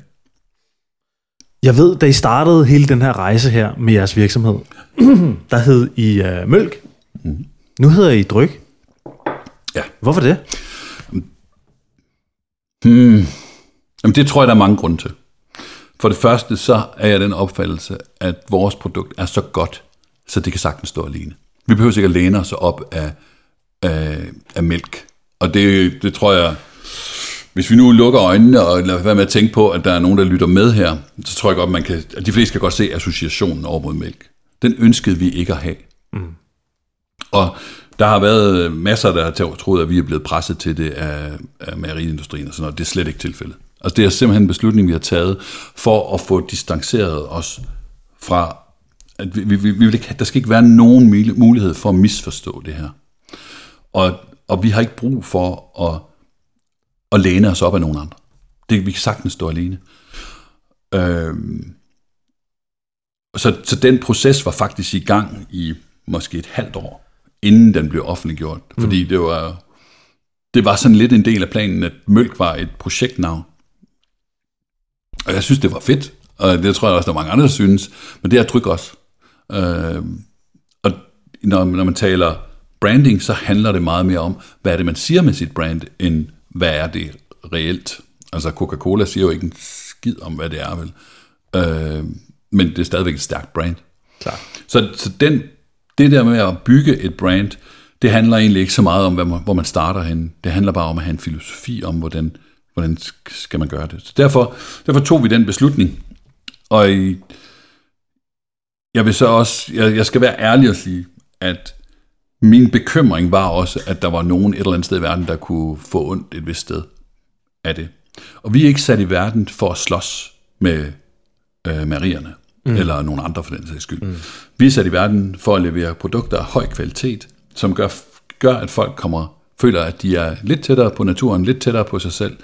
Jeg ved, da I startede hele den her rejse her med jeres virksomhed, *clears throat* der hed I uh, Mølk. Mm. Nu hedder I Dryk. Ja. Hvorfor det? Hmm. Jamen, det tror jeg, der er mange grunde til. For det første, så er jeg den opfattelse, at vores produkt er så godt, så det kan sagtens stå alene. Vi behøver ikke at læne os op af, af, af mælk. Og det, det tror jeg, hvis vi nu lukker øjnene og lader være med at tænke på, at der er nogen, der lytter med her, så tror jeg godt, man kan, at de fleste kan godt se associationen over mod mælk. Den ønskede vi ikke at have. Mm. Og der har været masser, der har troet, at vi er blevet presset til det af, af mejeriindustrien og sådan noget. Det er slet ikke tilfældet. Altså det er simpelthen en beslutning, vi har taget for at få distanceret os fra, at vi, vi, vi vil ikke, der skal ikke være nogen mulighed for at misforstå det her. Og, og vi har ikke brug for at, at læne os op af nogen andre. Det, vi kan sagtens stå alene. Øhm, så, så den proces var faktisk i gang i måske et halvt år, inden den blev offentliggjort. Mm. Fordi det var, det var sådan lidt en del af planen, at Mølk var et projektnavn. Og jeg synes, det var fedt, og det tror jeg også, der er mange andre, der synes, men det er tryk også. Øh, og når, når man taler branding, så handler det meget mere om, hvad er det, man siger med sit brand, end hvad er det reelt. Altså Coca-Cola siger jo ikke en skid om, hvad det er, vel? Øh, men det er stadigvæk et stærkt brand. Klar. Så, så den, det der med at bygge et brand, det handler egentlig ikke så meget om, hvad man, hvor man starter hen. Det handler bare om at have en filosofi om, hvordan hvordan skal man gøre det. Så derfor, derfor tog vi den beslutning, og i, jeg vil så også, jeg, jeg skal være ærlig og sige, at min bekymring var også, at der var nogen et eller andet sted i verden, der kunne få ondt et vist sted af det. Og vi er ikke sat i verden for at slås med øh, marierne, mm. eller nogen andre for den sags skyld. Mm. Vi er sat i verden for at levere produkter af høj kvalitet, som gør, gør, at folk kommer, føler, at de er lidt tættere på naturen, lidt tættere på sig selv,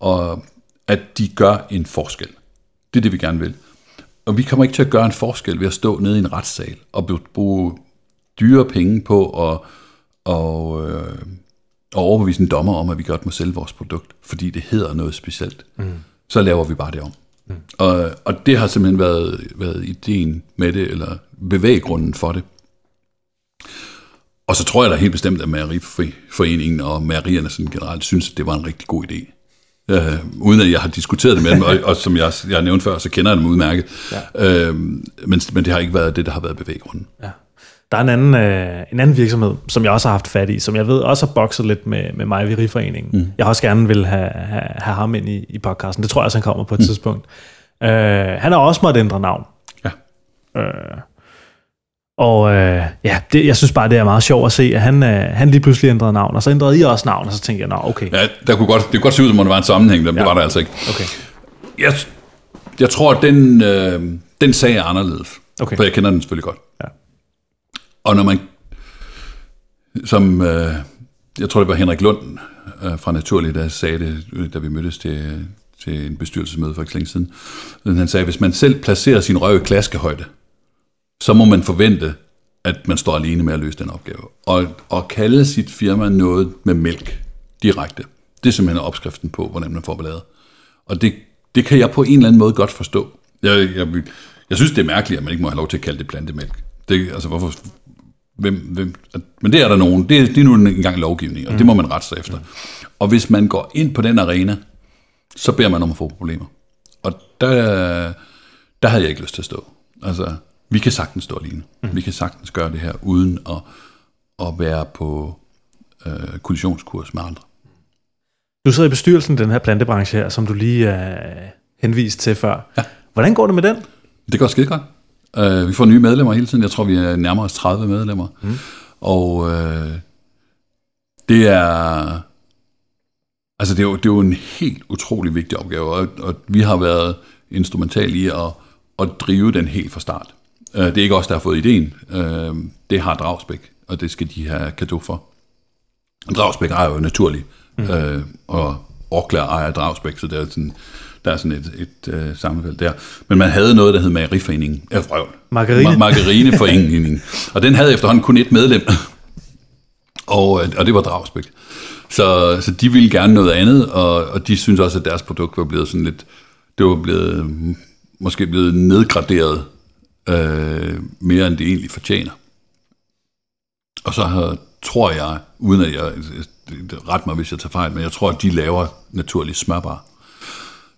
og at de gør en forskel. Det er det, vi gerne vil. Og vi kommer ikke til at gøre en forskel ved at stå nede i en retssal og bruge dyre penge på at, og, øh, at overbevise en dommer om, at vi godt må sælge vores produkt, fordi det hedder noget specielt. Mm. Så laver vi bare det om. Mm. Og, og det har simpelthen været, været ideen med det, eller bevæggrunden for det. Og så tror jeg da helt bestemt, at Mejeriforeningen og mejerierne sådan generelt synes, at det var en rigtig god idé. Uh, uden at jeg har diskuteret det med dem, og, og som jeg, jeg har nævnt før, så kender jeg dem udmærket. Ja. Uh, men, men det har ikke været det, der har været bevæggrunden. Ja. Der er en anden, øh, en anden virksomhed, som jeg også har haft fat i, som jeg ved også har bokset lidt med, med mig i Riforeningen. Mm. Jeg har også gerne vil have, have, have ham ind i, i podcasten. Det tror jeg også, han kommer på et mm. tidspunkt. Uh, han har også måttet ændre navn. Ja. Uh, og øh, ja, det, jeg synes bare, det er meget sjovt at se, at han, øh, han lige pludselig ændrede navn, og så ændrede I også navn, og så tænkte jeg, nå, okay. Ja, der kunne godt, det kunne godt se ud, som om der var en sammenhæng, men ja. det var der altså ikke. Okay. Jeg, jeg tror, at den, øh, den sag er anderledes, okay. for jeg kender den selvfølgelig godt. Ja. Og når man, som øh, jeg tror, det var Henrik Lund øh, fra Naturligt, der sagde det, øh, da vi mødtes til, til en bestyrelsesmøde for ikke længe siden, han sagde, hvis man selv placerer sin røv i klaskehøjde, så må man forvente, at man står alene med at løse den opgave. Og, og kalde sit firma noget med mælk direkte, det er simpelthen opskriften på, hvordan man får ballade. Og det, det kan jeg på en eller anden måde godt forstå. Jeg, jeg, jeg synes, det er mærkeligt, at man ikke må have lov til at kalde det plantemælk. Det, altså, hvorfor, hvem, hvem, men det er der nogen. Det, det er nu engang lovgivning, og mm. det må man rette sig efter. Mm. Og hvis man går ind på den arena, så beder man om at få problemer. Og der, der havde jeg ikke lyst til at stå. Altså, vi kan sagtens stå alene. Mm. Vi kan sagtens gøre det her, uden at, at være på øh, kollisionskurs med andre. Du sidder i bestyrelsen den her plantebranche her, som du lige er uh, henvist til før. Ja. Hvordan går det med den? Det går skide godt. Uh, vi får nye medlemmer hele tiden. Jeg tror, vi er nærmere os 30 medlemmer. Mm. Og uh, det er... Altså, det er, jo, det er jo en helt utrolig vigtig opgave, og, og vi har været instrumental i at, at drive den helt fra start. Øh, det er ikke os, der har fået ideen. Øh, det har Dragsbæk, og det skal de have kado for. Dragsbæk ejer jo naturligt, mm. øh, og Orkla ejer Dragsbæk, så det er sådan, der er sådan et, et uh, sammenfald der. Men man havde noget, der hed Mejeriforeningen. Øh, Margarine. Ma- Margarineforeningen. *laughs* og den havde efterhånden kun et medlem. og, og det var Dragsbæk. Så, så de ville gerne noget andet, og, og de synes også, at deres produkt var blevet sådan lidt, det var blevet, måske blevet nedgraderet øh, mere end det egentlig fortjener. Og så har, tror jeg, uden at jeg ret mig, hvis jeg tager fejl, men jeg tror, at de laver naturligt smørbar.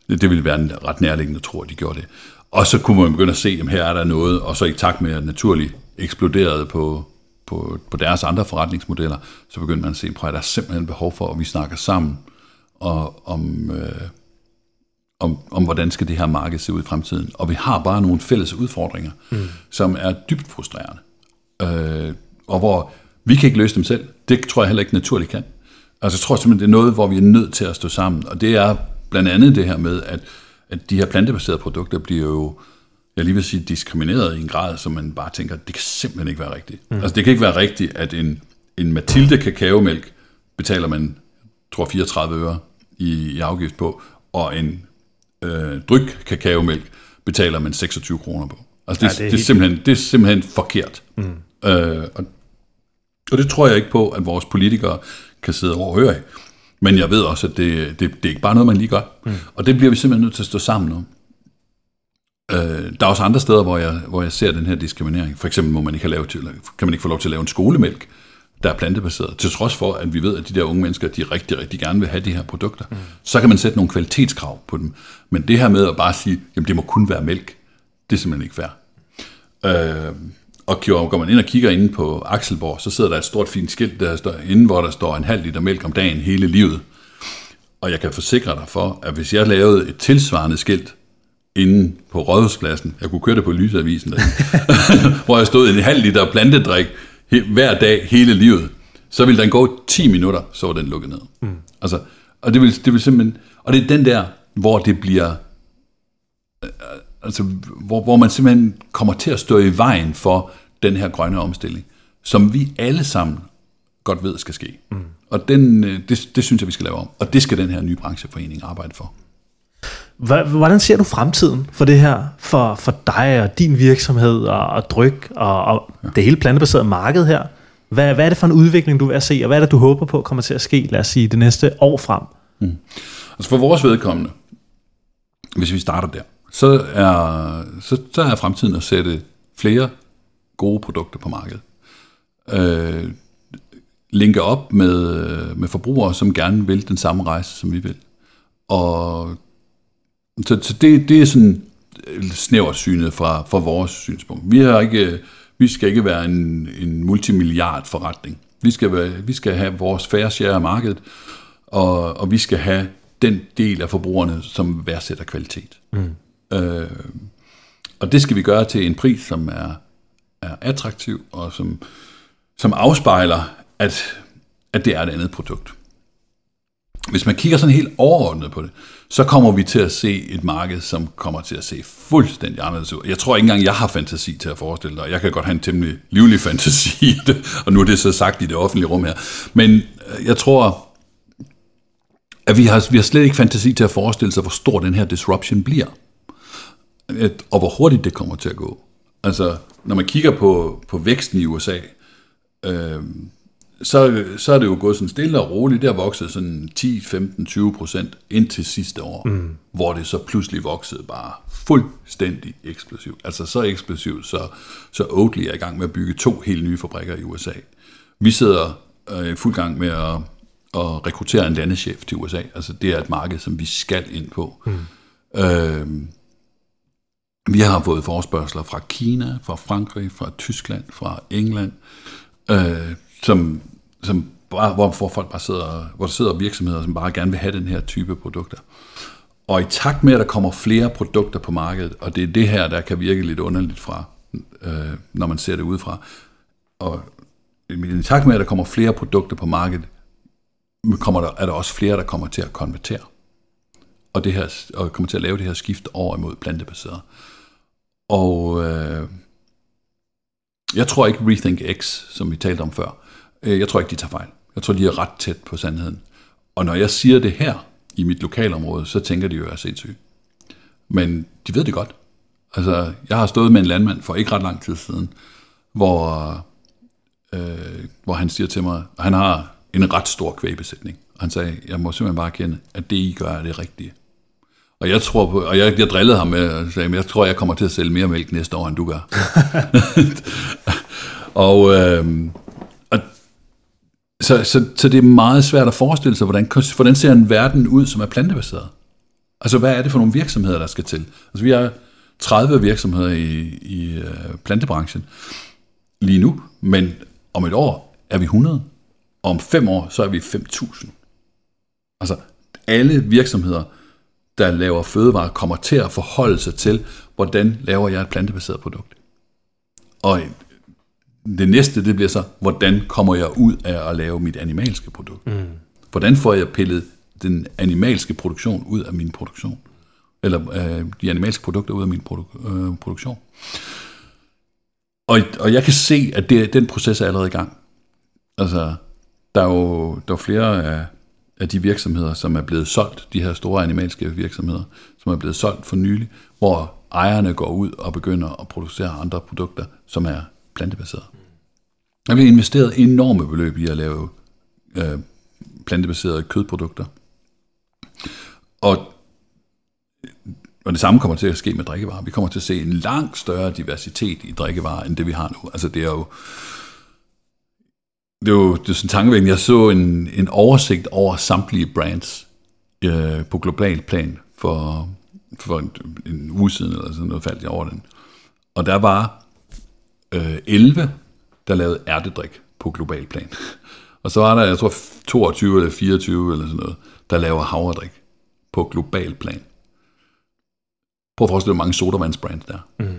Det, ville være ret nærliggende at tro, at de gjorde det. Og så kunne man begynde at se, at her er der noget, og så i takt med, at naturligt eksploderede på, på, på deres andre forretningsmodeller, så begyndte man at se, at der er simpelthen behov for, at vi snakker sammen og, om, øh, om, om hvordan skal det her marked se ud i fremtiden. Og vi har bare nogle fælles udfordringer, mm. som er dybt frustrerende. Øh, og hvor vi kan ikke løse dem selv. Det tror jeg heller ikke naturligt kan. Altså jeg tror simpelthen, det er noget, hvor vi er nødt til at stå sammen. Og det er blandt andet det her med, at, at de her plantebaserede produkter bliver jo, jeg lige vil sige, diskrimineret i en grad, som man bare tænker, det kan simpelthen ikke være rigtigt. Mm. Altså det kan ikke være rigtigt, at en, en Mathilde kakaomælk betaler man, tror 34 øre i, i afgift på, og en øh, dryk kakaomælk betaler man 26 kroner på. Altså det, ja, det, er, det, er simpelthen, det er simpelthen forkert. Mm. Øh, og, og det tror jeg ikke på, at vores politikere kan sidde overhøre i. Men jeg ved også, at det, det, det er ikke bare noget, man lige gør. Mm. Og det bliver vi simpelthen nødt til at stå sammen om. Øh, der er også andre steder, hvor jeg, hvor jeg ser den her diskriminering. For eksempel må man ikke have lave til, kan man ikke få lov til at lave en skolemælk, der er plantebaseret, til trods for, at vi ved, at de der unge mennesker, de rigtig, rigtig gerne vil have de her produkter. Mm. Så kan man sætte nogle kvalitetskrav på dem. Men det her med at bare sige, jamen det må kun være mælk, det er simpelthen ikke fair. Øh, og går man ind og kigger inde på Akselborg, så sidder der et stort fint skilt der står inde, hvor der står en halv liter mælk om dagen hele livet. Og jeg kan forsikre dig for, at hvis jeg lavede et tilsvarende skilt inde på Rådhuspladsen, jeg kunne køre det på Lysavisen, der, *laughs* hvor jeg stod en halv liter plantedrik hver dag hele livet, så ville den gå 10 minutter, så var den lukket ned. Mm. Altså, og det vil, det vil simpelthen, og det er den der, hvor det bliver, altså, hvor, hvor man simpelthen kommer til at stå i vejen for den her grønne omstilling, som vi alle sammen godt ved skal ske. Mm. Og den, øh, det, det synes jeg, vi skal lave om. Og det skal den her nye brancheforening arbejde for. Hvordan ser du fremtiden for det her, for, for dig og din virksomhed og, og dryk og, og ja. det hele plantebaserede marked her? Hvad, hvad er det for en udvikling, du vil se, og hvad er det, du håber på kommer til at ske, lad os sige, det næste år frem? Mm. Altså for vores vedkommende, hvis vi starter der, så er, så, så er fremtiden at sætte flere gode produkter på markedet. Øh, linke op med, med forbrugere, som gerne vil den samme rejse, som vi vil. Og så, så det, det er sådan snævert synet fra, fra vores synspunkt. Vi, har ikke, vi skal ikke være en, en multimilliard forretning. Vi skal, være, vi skal have vores færre share af markedet, og, og vi skal have den del af forbrugerne, som værdsætter kvalitet. Mm. Øh, og det skal vi gøre til en pris, som er, er attraktiv, og som, som afspejler, at, at det er et andet produkt. Hvis man kigger sådan helt overordnet på det, så kommer vi til at se et marked, som kommer til at se fuldstændig anderledes ud. Jeg tror ikke engang, jeg har fantasi til at forestille dig. Jeg kan godt have en temmelig livlig fantasi i det, og nu er det så sagt i det offentlige rum her. Men øh, jeg tror, at vi har, vi har slet ikke fantasi til at forestille sig, hvor stor den her disruption bliver. Og hvor hurtigt det kommer til at gå. Altså, når man kigger på, på væksten i USA, øh, så, så er det jo gået sådan stille og roligt. Det har vokset sådan 10, 15, 20 procent indtil sidste år, mm. hvor det så pludselig voksede bare fuldstændig eksplosivt. Altså så eksplosivt, så, så Oatly er i gang med at bygge to helt nye fabrikker i USA. Vi sidder øh, fuld gang med at, at rekruttere en landeschef til USA. Altså det er et marked, som vi skal ind på. Mm. Øh, vi har fået forspørgseler fra Kina, fra Frankrig, fra Tyskland, fra England, øh, som som bare, hvor, hvor folk bare sidder, hvor der sidder virksomheder, som bare gerne vil have den her type produkter. Og i takt med, at der kommer flere produkter på markedet, og det er det her, der kan virke lidt underligt fra, øh, når man ser det udefra, og i takt med, at der kommer flere produkter på markedet, kommer der, er der også flere, der kommer til at konvertere. Og, det her, og kommer til at lave det her skift over imod plantebaseret. Og øh, jeg tror ikke Rethink X, som vi talte om før, Øh, jeg tror ikke, de tager fejl. Jeg tror, de er ret tæt på sandheden. Og når jeg siger det her i mit lokalområde, så tænker de jo, at jeg er sindssyg. Men de ved det godt. Altså, jeg har stået med en landmand for ikke ret lang tid siden, hvor, øh, hvor han siger til mig, at han har en ret stor kvægbesætning. Han sagde, jeg må simpelthen bare kende, at det, I gør, er det rigtige. Og jeg tror på, og jeg, jeg drillede ham med, og sagde, jeg tror, jeg kommer til at sælge mere mælk næste år, end du gør. *laughs* og, øh, så, så, så det er meget svært at forestille sig, hvordan, hvordan ser en verden ud, som er plantebaseret? Altså, hvad er det for nogle virksomheder, der skal til? Altså, vi har 30 virksomheder i, i uh, plantebranchen lige nu, men om et år er vi 100, og om fem år, så er vi 5.000. Altså, alle virksomheder, der laver fødevarer, kommer til at forholde sig til, hvordan laver jeg et plantebaseret produkt. Og det næste, det bliver så, hvordan kommer jeg ud af at lave mit animalske produkt? Mm. Hvordan får jeg pillet den animalske produktion ud af min produktion? Eller øh, de animalske produkter ud af min produ- øh, produktion? Og, og jeg kan se, at det, den proces er allerede i gang. Altså, der er jo der er flere af, af de virksomheder, som er blevet solgt, de her store animalske virksomheder, som er blevet solgt for nylig, hvor ejerne går ud og begynder at producere andre produkter, som er plantebaserede. Der bliver investeret enorme beløb i at lave øh, plantebaserede kødprodukter. Og, og det samme kommer til at ske med drikkevarer. Vi kommer til at se en langt større diversitet i drikkevarer, end det vi har nu. Altså det er jo det er jo det er sådan tankevækkende. Jeg så en, en oversigt over samtlige brands øh, på global plan for, for en, en uge siden, eller sådan noget faldt jeg over den. Og der var øh, 11, der lavede ærtedrik på global plan. Og så var der, jeg tror, 22 eller 24 eller sådan noget, der laver havredrik på global plan. Prøv at forestille dig, hvor mange sodavandsbrands der er. Mm.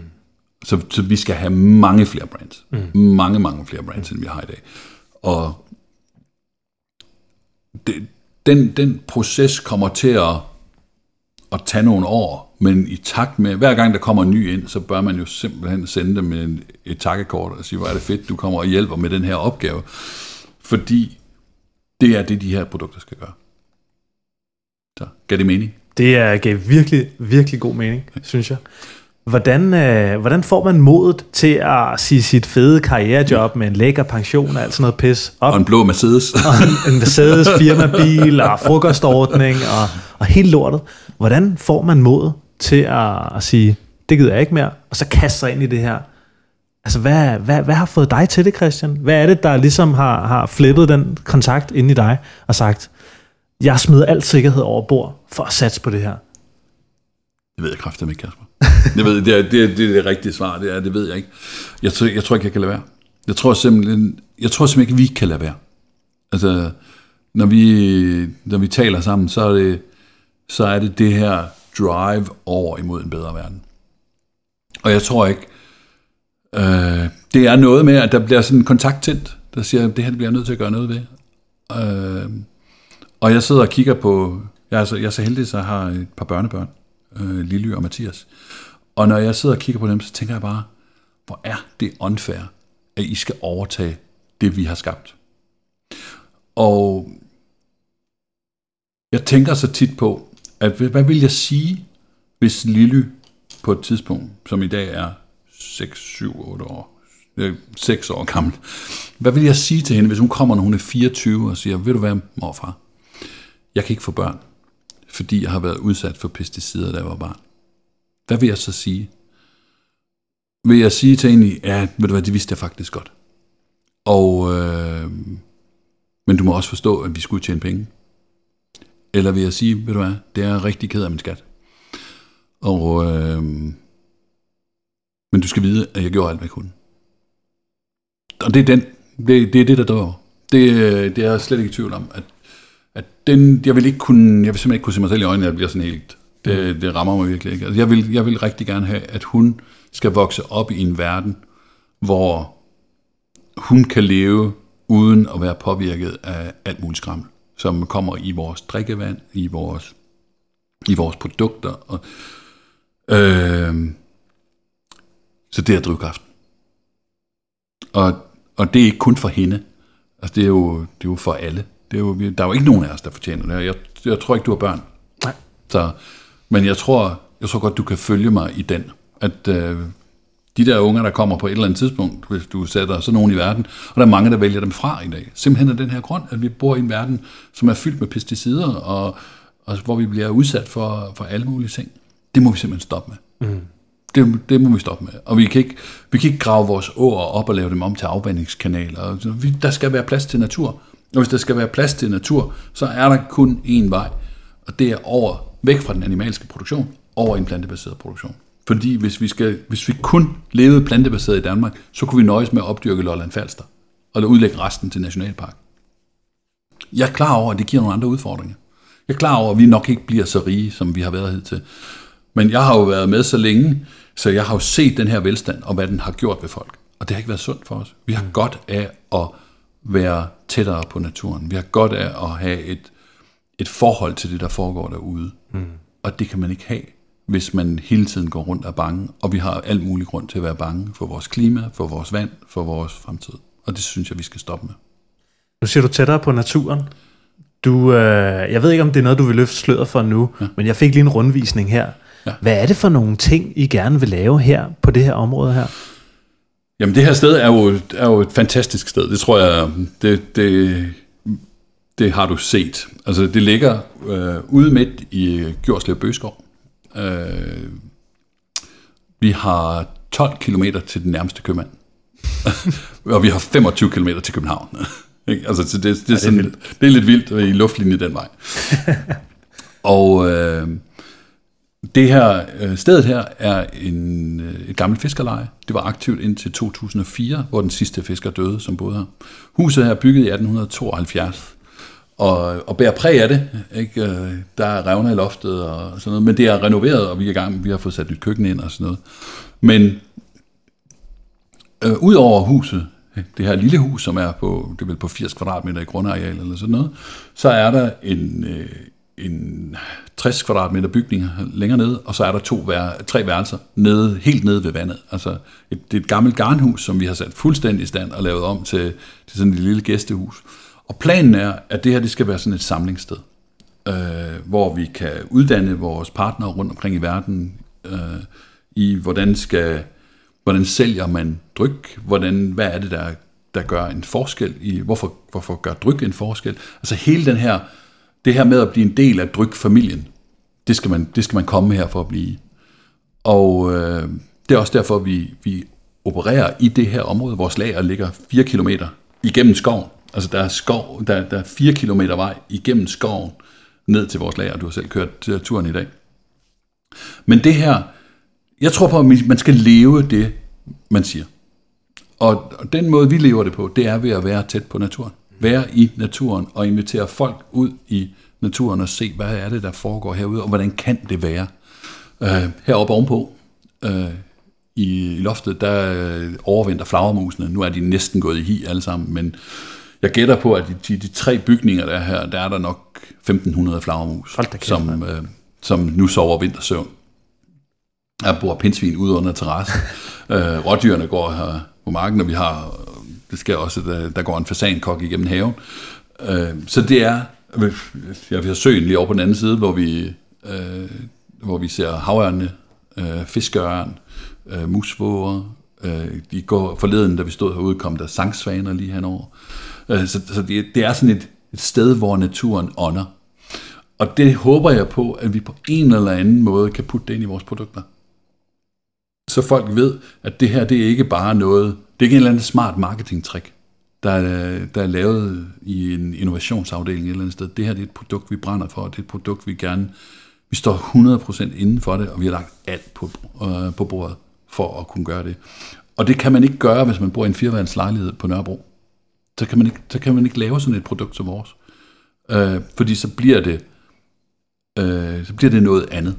Så, så vi skal have mange flere brands. Mm. Mange, mange flere brands, end vi har i dag. Og det, den, den proces kommer til at, at tage nogle år, men i takt med, hver gang der kommer en ny ind, så bør man jo simpelthen sende dem en, et takkekort og sige, hvor er det fedt, du kommer og hjælper med den her opgave. Fordi det er det, de her produkter skal gøre. Så, gav det mening? Det er, gav virkelig, virkelig god mening, synes jeg. Hvordan, øh, hvordan får man modet til at sige sit fede karrierejob med en lækker pension og alt sådan noget pis op? Og en blå Mercedes. og en, Mercedes firmabil og frokostordning og, og helt lortet. Hvordan får man modet til at, at sige, det gider jeg ikke mere, og så kaste sig ind i det her? Altså, hvad, hvad, hvad har fået dig til det, Christian? Hvad er det, der ligesom har, har flippet den kontakt ind i dig og sagt, jeg smider alt sikkerhed over bord for at satse på det her? Det ved jeg kraftigt ikke, Kasper jeg ved, det, er, det, er, det er det rigtige svar, det er, det ved jeg ikke. Jeg, tror, jeg tror ikke, jeg kan lade være. Jeg tror simpelthen, jeg tror simpelthen ikke, vi kan lade være. Altså, når vi, når vi taler sammen, så er, det, så er det det her drive over imod en bedre verden. Og jeg tror ikke, øh, det er noget med, at der bliver sådan en kontakt tændt, der siger, at det her bliver jeg nødt til at gøre noget ved. Øh, og jeg sidder og kigger på, jeg er så, jeg er så heldig, så jeg har et par børnebørn, øh, Lilly og Mathias. Og når jeg sidder og kigger på dem, så tænker jeg bare, hvor er det unfair, at I skal overtage det, vi har skabt. Og jeg tænker så tit på, at hvad vil jeg sige, hvis Lilly på et tidspunkt, som i dag er 6, 7, 8 år, øh, 6 år gammel, hvad vil jeg sige til hende, hvis hun kommer, når hun er 24 og siger, vil du være morfar? Jeg kan ikke få børn, fordi jeg har været udsat for pesticider, da jeg var barn. Hvad vil jeg så sige? Vil jeg sige til en, ja, ved du hvad, det vidste jeg faktisk godt. Og, øh, men du må også forstå, at vi skulle tjene penge. Eller vil jeg sige, ved du hvad, det er rigtig ked af min skat. Og, øh, men du skal vide, at jeg gjorde alt, hvad jeg kunne. Og det er den, det, det er det, der dør. Det, øh, det er jeg slet ikke i tvivl om, at, at den, jeg vil ikke kunne, jeg vil simpelthen ikke kunne se mig selv i øjnene, jeg bliver sådan helt, det, det rammer mig virkelig ikke. Altså, jeg, vil, jeg vil rigtig gerne have, at hun skal vokse op i en verden, hvor hun kan leve uden at være påvirket af alt muligt skrammel, som kommer i vores drikkevand, i vores, i vores produkter. Og, øh, så det er drivkraften. Og, og det er ikke kun for hende. Altså det er jo, det er jo for alle. Det er jo, der er jo ikke nogen af os, der fortjener det. Jeg, jeg tror ikke, du har børn. Nej. Så, men jeg tror, jeg tror godt, du kan følge mig i den. At øh, de der unger, der kommer på et eller andet tidspunkt, hvis du sætter sådan nogen i verden, og der er mange, der vælger dem fra i dag. Simpelthen af den her grund, at vi bor i en verden, som er fyldt med pesticider, og, og hvor vi bliver udsat for, for alle mulige ting. Det må vi simpelthen stoppe med. Mm. Det, det må vi stoppe med. Og vi kan, ikke, vi kan ikke grave vores åer op og lave dem om til afvandingskanaler. Vi, der skal være plads til natur. Og hvis der skal være plads til natur, så er der kun én vej. Og det er over, væk fra den animalske produktion, over en plantebaseret produktion. Fordi hvis vi, skal, hvis vi kun levede plantebaseret i Danmark, så kunne vi nøjes med at opdyrke Lolland Falster, og udlægge resten til nationalpark. Jeg er klar over, at det giver nogle andre udfordringer. Jeg er klar over, at vi nok ikke bliver så rige, som vi har været hidtil. Men jeg har jo været med så længe, så jeg har jo set den her velstand, og hvad den har gjort ved folk. Og det har ikke været sundt for os. Vi har godt af at være tættere på naturen. Vi har godt af at have et, et forhold til det, der foregår derude. Mm. Og det kan man ikke have, hvis man hele tiden går rundt og er bange. Og vi har alt muligt grund til at være bange for vores klima, for vores vand, for vores fremtid. Og det synes jeg, vi skal stoppe med. Nu siger du tættere på naturen. Du, øh, jeg ved ikke, om det er noget, du vil løfte sløret for nu, ja. men jeg fik lige en rundvisning her. Ja. Hvad er det for nogle ting, I gerne vil lave her på det her område her? Jamen det her sted er jo, er jo et fantastisk sted. Det tror jeg, det, det, det har du set. Altså det ligger øh, ude midt i Gjørslev Bøgeskov. Øh, vi har 12 km til den nærmeste købmand. *laughs* og vi har 25 km til København. *laughs* altså det, det, det, er sådan, ja, det, er det er lidt vildt i luftlinje den vej. *laughs* og øh, det her øh, stedet her er en, øh, et gammelt fiskerleje. Det var aktivt indtil 2004, hvor den sidste fisker døde, som boede her. Huset her er bygget i 1872, og, og bærer præg af det. Ikke? Øh, der er revner i loftet og sådan noget, men det er renoveret, og vi er i gang, vi har fået sat nyt køkken ind og sådan noget. Men øh, ud over huset, det her lille hus, som er på, det er vel på 80 kvadratmeter i grundareal eller sådan noget, så er der en, øh, en 60 kvadratmeter bygning længere nede, og så er der to vær, tre værelser nede, helt nede ved vandet. Altså, et, det er et gammelt garnhus, som vi har sat fuldstændig i stand og lavet om til, til sådan et lille gæstehus. Og planen er, at det her det skal være sådan et samlingssted, øh, hvor vi kan uddanne vores partnere rundt omkring i verden øh, i, hvordan skal hvordan sælger man dryk, hvordan, hvad er det, der, der gør en forskel i, hvorfor, hvorfor gør dryk en forskel? Altså hele den her, det her med at blive en del af drykfamilien, det skal man, det skal man komme her for at blive. Og øh, det er også derfor, vi, vi opererer i det her område. Vores lager ligger 4 km igennem skoven. Altså der er, skov, der, der er 4 km vej igennem skoven ned til vores lager. Du har selv kørt turen i dag. Men det her, jeg tror på, at man skal leve det, man siger. Og den måde, vi lever det på, det er ved at være tæt på naturen. Være i naturen og invitere folk ud i naturen og se, hvad er det, der foregår herude, og hvordan kan det være. Uh, heroppe ovenpå, uh, i, i loftet, der øh, overvinder flagermusene. Nu er de næsten gået i hi alle sammen, men jeg gætter på, at de, de, de tre bygninger, der er her, der er der nok 1500 flagermus, kæft, som, øh, som nu sover vintersøvn. Der bor pindsvin ude under terrassen. øh, rådyrene går her på marken, og vi har, det sker også, der, der går en fasankok igennem haven. Øh, så det er, ja, vi har søen lige over på den anden side, hvor vi, øh, hvor vi ser havørne, øh, fiskeørn, øh, musvåger. Øh, de går forleden, da vi stod herude, kom der sangsvaner lige henover. Øh, så så det, det er sådan et, et sted, hvor naturen ånder. Og det håber jeg på, at vi på en eller anden måde kan putte det ind i vores produkter. Så folk ved, at det her, det er ikke bare noget, det er ikke en eller anden smart marketing-trick, der er, der er lavet i en innovationsafdeling et eller andet sted. Det her, det er et produkt, vi brænder for, og det er et produkt, vi gerne, vi står 100% inden for det, og vi har lagt alt på, øh, på bordet for at kunne gøre det. Og det kan man ikke gøre, hvis man bor i en fireværelses lejlighed på Nørrebro. Så kan man ikke, så kan man ikke lave sådan et produkt som vores. Øh, fordi så bliver det, øh, så bliver det noget andet.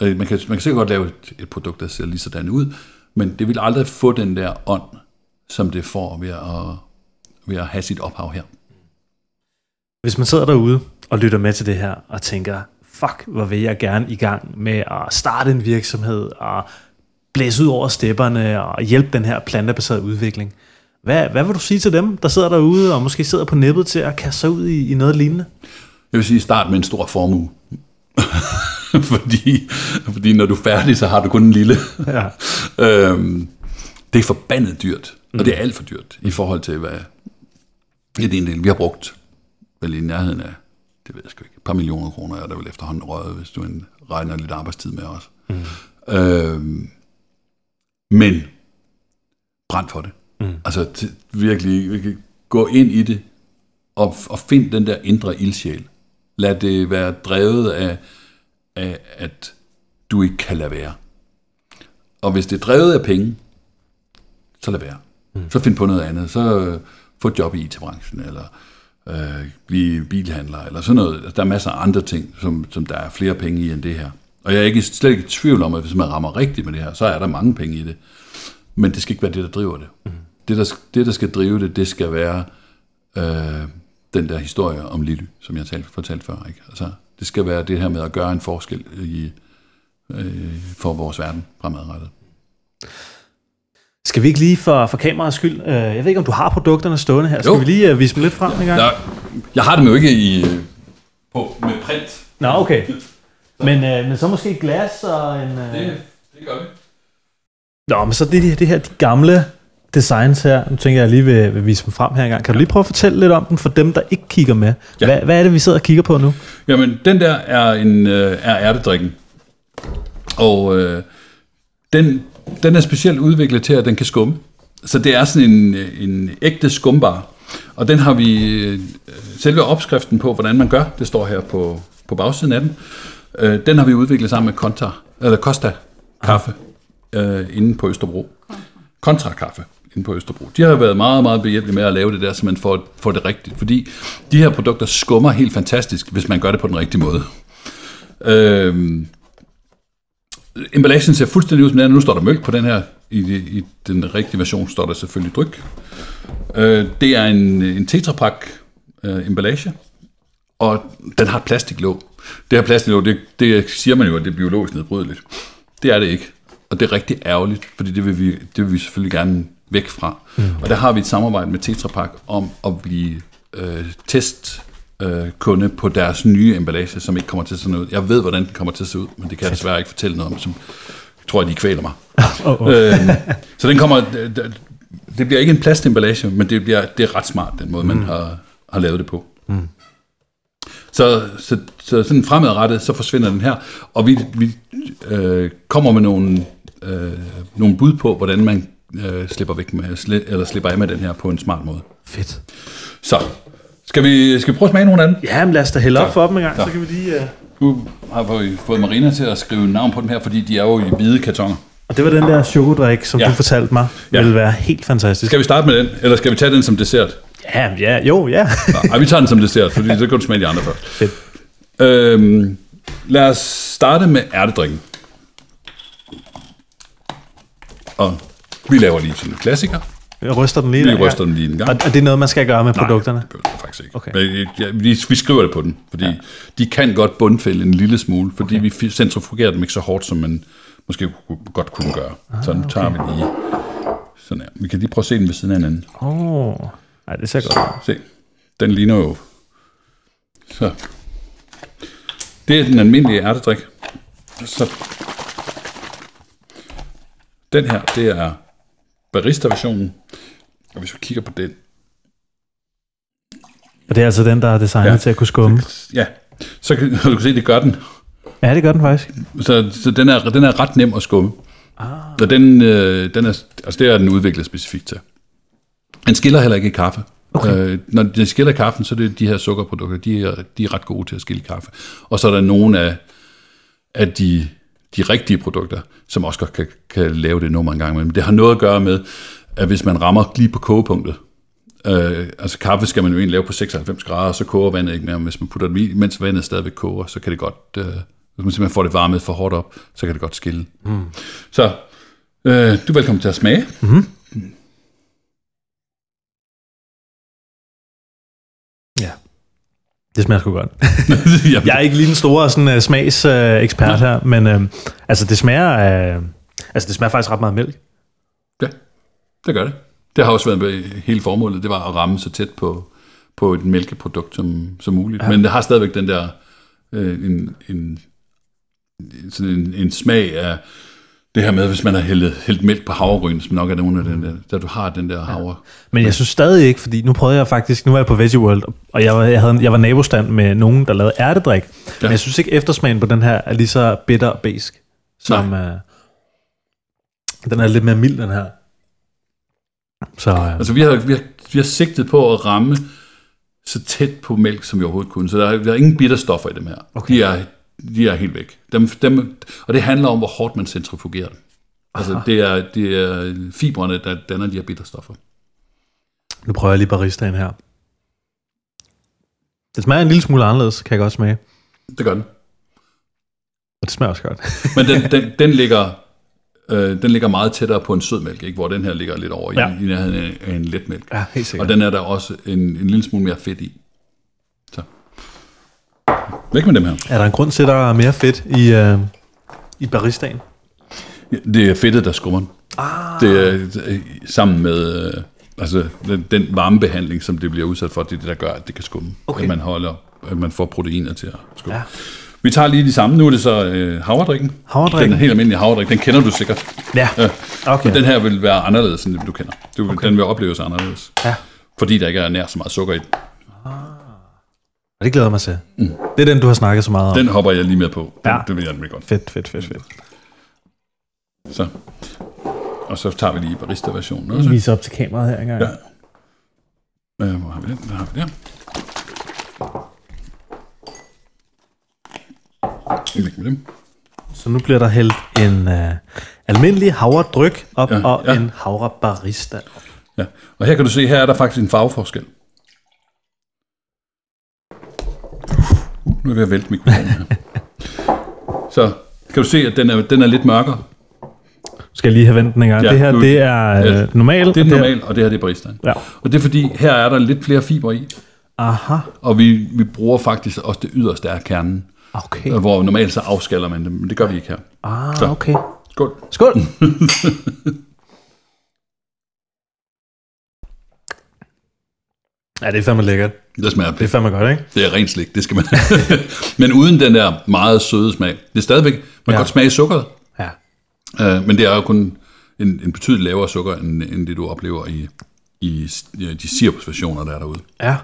Øh, Man kan, man kan sikkert godt lave et, et produkt, der ser lige sådan ud, men det vil aldrig få den der ånd, som det får ved at, ved at have sit ophav her. Hvis man sidder derude og lytter med til det her og tænker, fuck, hvor vil jeg gerne i gang med at starte en virksomhed og blæse ud over stepperne og hjælpe den her plantebaserede udvikling. Hvad, hvad vil du sige til dem, der sidder derude og måske sidder på nippet til at kaste sig ud i, i noget lignende? Jeg vil sige, start med en stor formue. *laughs* *laughs* fordi, fordi når du er færdig, så har du kun en lille. Ja. *laughs* øhm, det er forbandet dyrt, og det er alt for dyrt i forhold til, hvad er en del, vi har brugt vel i nærheden af, det ved jeg sgu ikke, et par millioner kroner er der vel efterhånden røget, hvis du en, regner lidt arbejdstid med os. Mm. Øhm, men brænd for det. Mm. Altså t- virkelig, virkelig gå ind i det, og, og find den der indre ildsjæl. Lad det være drevet af, af, at du ikke kan lade være. Og hvis det er drevet af penge, så lad være. Mm. Så find på noget andet. Så øh, få et job i IT-branchen, eller øh, blive bilhandler, eller sådan noget. Altså, Der er masser af andre ting, som, som der er flere penge i end det her. Og jeg er ikke, slet ikke i tvivl om, at hvis man rammer rigtigt med det her, så er der mange penge i det. Men det skal ikke være det, der driver det. Mm. Det, der, det, der skal drive det, det skal være øh, den der historie om Lily, som jeg talte, fortalte før. Ikke? Altså, det skal være det her med at gøre en forskel i, øh, for vores verden fremadrettet. Skal vi ikke lige for, for kameraets skyld, øh, jeg ved ikke, om du har produkterne stående her, skal Jo. vi lige øh, vise dem lidt frem en gang? Jeg, jeg har dem jo ikke i, på, med print. Nå, okay. Men, øh, men så måske glas og en... Øh... det gør vi. Nå, men så det, det, det her, de gamle designs her, nu tænker jeg lige vil, vil vise dem frem her engang. Kan du lige prøve at fortælle lidt om dem for dem, der ikke kigger med? Ja. Hvad, hvad er det, vi sidder og kigger på nu? Jamen, den der er en øh, er ærtedrikken. Og øh, den, den er specielt udviklet til, at den kan skumme. Så det er sådan en, en ægte skumbar. Og den har vi øh, selve opskriften på, hvordan man gør. Det står her på, på bagsiden af den. Øh, den har vi udviklet sammen med Conta, eller Costa Kaffe øh, inde på Østerbro. Kontra Kaffe inde på Østerbro. De har været meget, meget behjælpelige med at lave det der, så man får, får det rigtigt. Fordi de her produkter skummer helt fantastisk, hvis man gør det på den rigtige måde. Øhm, emballagen ser fuldstændig ud som den er. Nu står der mælk på den her. I, I den rigtige version står der selvfølgelig dryk. Øh, det er en, en tetrapak øh, emballage, og den har et plastiklåg. Det her plastiklåg, det, det siger man jo, at det er biologisk nedbrydeligt. Det er det ikke. Og det er rigtig ærgerligt, fordi det vil vi, det vil vi selvfølgelig gerne væk fra. Mm. Og der har vi et samarbejde med Tetra Pak om at blive øh, test øh, kunde på deres nye emballage, som ikke kommer til at se ud. Jeg ved, hvordan den kommer til at se ud, men det kan jeg desværre ikke fortælle noget om, som tror jeg, de kvæler mig. oh, oh. Øh, så den kommer, det bliver ikke en plastemballage, men det, bliver, det er ret smart, den måde, man mm. har, har lavet det på. Mm. Så, så, så sådan fremadrettet, så forsvinder den her, og vi, vi øh, kommer med nogle, øh, nogle bud på, hvordan man øh, slipper, væk med, sli, eller slipper af med den her på en smart måde. Fedt. Så, skal vi, skal vi prøve at smage nogle af dem? Ja, men lad os da hælde op for dem en gang, så, så kan vi lige... Uh... Nu har vi fået Marina til at skrive navn på dem her, fordi de er jo i hvide kartoner. Og det var den der chokodrik, som ja. du fortalte mig, ja. ville være helt fantastisk. Skal vi starte med den, eller skal vi tage den som dessert? Ja, ja, jo, ja. Nej, vi tager den som dessert, fordi så kan du smage de andre først. Fedt. Øhm, lad os starte med ærtedrikken. Og vi laver lige sådan en klassiker. Jeg ryster den lige Vi ryster den lige en gang. Og det er noget, man skal gøre med Nej, produkterne? Nej, det faktisk ikke. Okay. Men, ja, vi, vi skriver det på den, fordi ja. de kan godt bundfælde en lille smule, fordi okay. vi centrifugerer dem ikke så hårdt, som man måske godt kunne gøre. Ah, så nu tager okay. vi lige sådan her. Vi kan lige prøve at se den ved siden af hinanden. Åh, oh. nej, det ser godt ud. Se, den ligner jo... Så. Det er den almindelige ærtedrik. Så. Den her, det er barista-versionen. Og hvis vi kigger på den. Og det er altså den, der er designet ja. til at kunne skumme? Ja, så kan *laughs* du kan se, det gør den. Ja, det gør den faktisk. Så, så den, er, den er ret nem at skumme. Ah. Og den, øh, den er, altså det er den udviklet specifikt til. Den skiller heller ikke kaffe. Okay. Øh, når de skiller kaffen, så er det de her sukkerprodukter, de er, de er ret gode til at skille kaffe. Og så er der nogle af, af de, de rigtige produkter, som også godt kan, kan lave det nummer en gang imellem. Det har noget at gøre med, at hvis man rammer lige på kogepunktet, øh, altså kaffe skal man jo egentlig lave på 96 grader, så koger vandet ikke mere. Hvis man putter det i, mens vandet stadigvæk koger, så kan det godt, øh, hvis man simpelthen får det varmet for hårdt op, så kan det godt skille. Mm. Så øh, du er velkommen til at smage. Mm-hmm. Ja. Det smager sgu godt. *laughs* jeg er ikke lige den store sådan, uh, smagsekspert uh, her, men uh, altså, det smager, uh, altså, det smager faktisk ret meget mælk. Ja, det gør det. Det har også været hele formålet, det var at ramme så tæt på, på et mælkeprodukt som, som muligt. Ja. Men det har stadigvæk den der øh, en, en, sådan en, en smag af det her med, hvis man har hældt, hældt mælk på havregryn, som nok er nogle af den der, der du har den der havre. Ja. Men jeg synes stadig ikke, fordi nu prøvede jeg faktisk, nu var jeg på Veggie World, og jeg var, jeg havde, jeg var nabostand med nogen, der lavede ærtedrik, ja. men jeg synes ikke, eftersmagen på den her er lige så bitter og besk, som uh, den er lidt mere mild, den her. Så, uh, altså vi har, vi, har, vi har sigtet på at ramme så tæt på mælk, som vi overhovedet kunne, så der er, der er ingen bitterstoffer i dem her. Okay. De er de er helt væk. Dem, dem, og det handler om, hvor hårdt man centrifugerer dem. Altså, det er, det er fibrene, der danner de her bitterstoffer. Nu prøver jeg lige baristaen her. Det smager en lille smule anderledes, kan jeg godt smage. Det gør den. Og det smager også godt. *laughs* Men den, den, den, ligger, øh, den ligger meget tættere på en sødmælk, ikke? hvor den her ligger lidt over ja. i, i nærheden af en letmælk. Ja, helt sikkert. Og den er der også en, en lille smule mere fedt i. Væk med dem her. Er der en grund til, at der er mere fedt i, øh, i baristaen? Det er fedtet, der skummer ah. Det er sammen med øh, altså, den, den varmebehandling, som det bliver udsat for, det er det, der gør, at det kan skumme. Okay. At man, holder, at man får proteiner til at skumme. Ja. Vi tager lige de samme. Nu er det så øh, havredrikken. Havredrikken? Den helt almindelige havredrik. Den kender du sikkert. Ja. ja. Okay. Men den her vil være anderledes, end du kender. Du, okay. Den vil opleves anderledes. Ja. Fordi der ikke er nær så meget sukker i den. Ah. Og det glæder mig til. Mm. Det er den, du har snakket så meget om. Den hopper jeg lige med på. Den, ja. Det vil jeg nemlig godt. Fedt, fedt, fedt, fedt. Så. Og så tager vi lige barista-versionen også. Vise op til kameraet her engang. Ja. Øh, hvor har vi den? Der har vi der. Læg med dem. Så nu bliver der hældt en uh, almindelig havredryk op Ja, og ja. en havrebarista op. Ja. Og her kan du se, her er der faktisk en farveforskel. Nu er jeg ved at vælte mikrofonen her. Så kan du se, at den er, den er lidt mørkere. Skal jeg lige have vendt den en gang? Ja, det her, nu- det er Ja, øh, normalt. Det er normalt, og det her det er baristaen. Ja. Og det er fordi, her er der lidt flere fibre i, Aha, og vi, vi bruger faktisk også det yderste af kernen, okay. øh, hvor normalt så afskaller man det, men det gør vi ikke her. Ah, Så. okay. Skål. Skål! *laughs* ja, det er fandme lækkert. Det smager Det er fandme godt, ikke? Det er rent slik, det skal man *laughs* Men uden den der meget søde smag. Det er stadigvæk, man kan Ja. godt smage sukkeret, Ja. øh, men det er jo kun en, en betydeligt lavere sukker, end, end det du oplever i, i ja, de sirupsversioner, der er derude. Ja.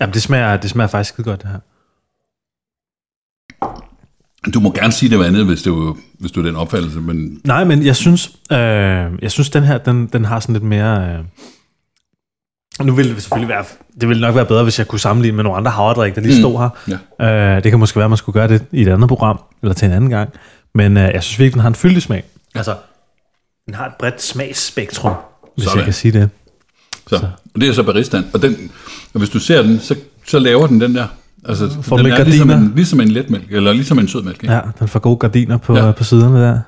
Jamen, det smager, det smager faktisk skide godt, det her. Du må gerne sige det var andet, hvis du, hvis du er den opfattelse, men Nej, men jeg synes, øh, jeg synes den her, den, den har sådan lidt mere... Øh, nu ville det selvfølgelig være, det ville nok være bedre, hvis jeg kunne sammenligne med nogle andre havredrik, der lige stod her. ja. Øh, det kan måske være, at man skulle gøre det i et andet program, eller til en anden gang. Men øh, jeg synes virkelig, den har en fyldig smag. Altså, den har et bredt smagsspektrum, hvis Sådan. jeg kan sige det. Så. Og det er så baristaen. Og, den, og hvis du ser den, så, så laver den den der. Altså, Får den er ligesom gardiner. en, ligesom en letmælk, eller ligesom en sødmælk. Ikke? Ja, den får gode gardiner på, ja. på siderne der.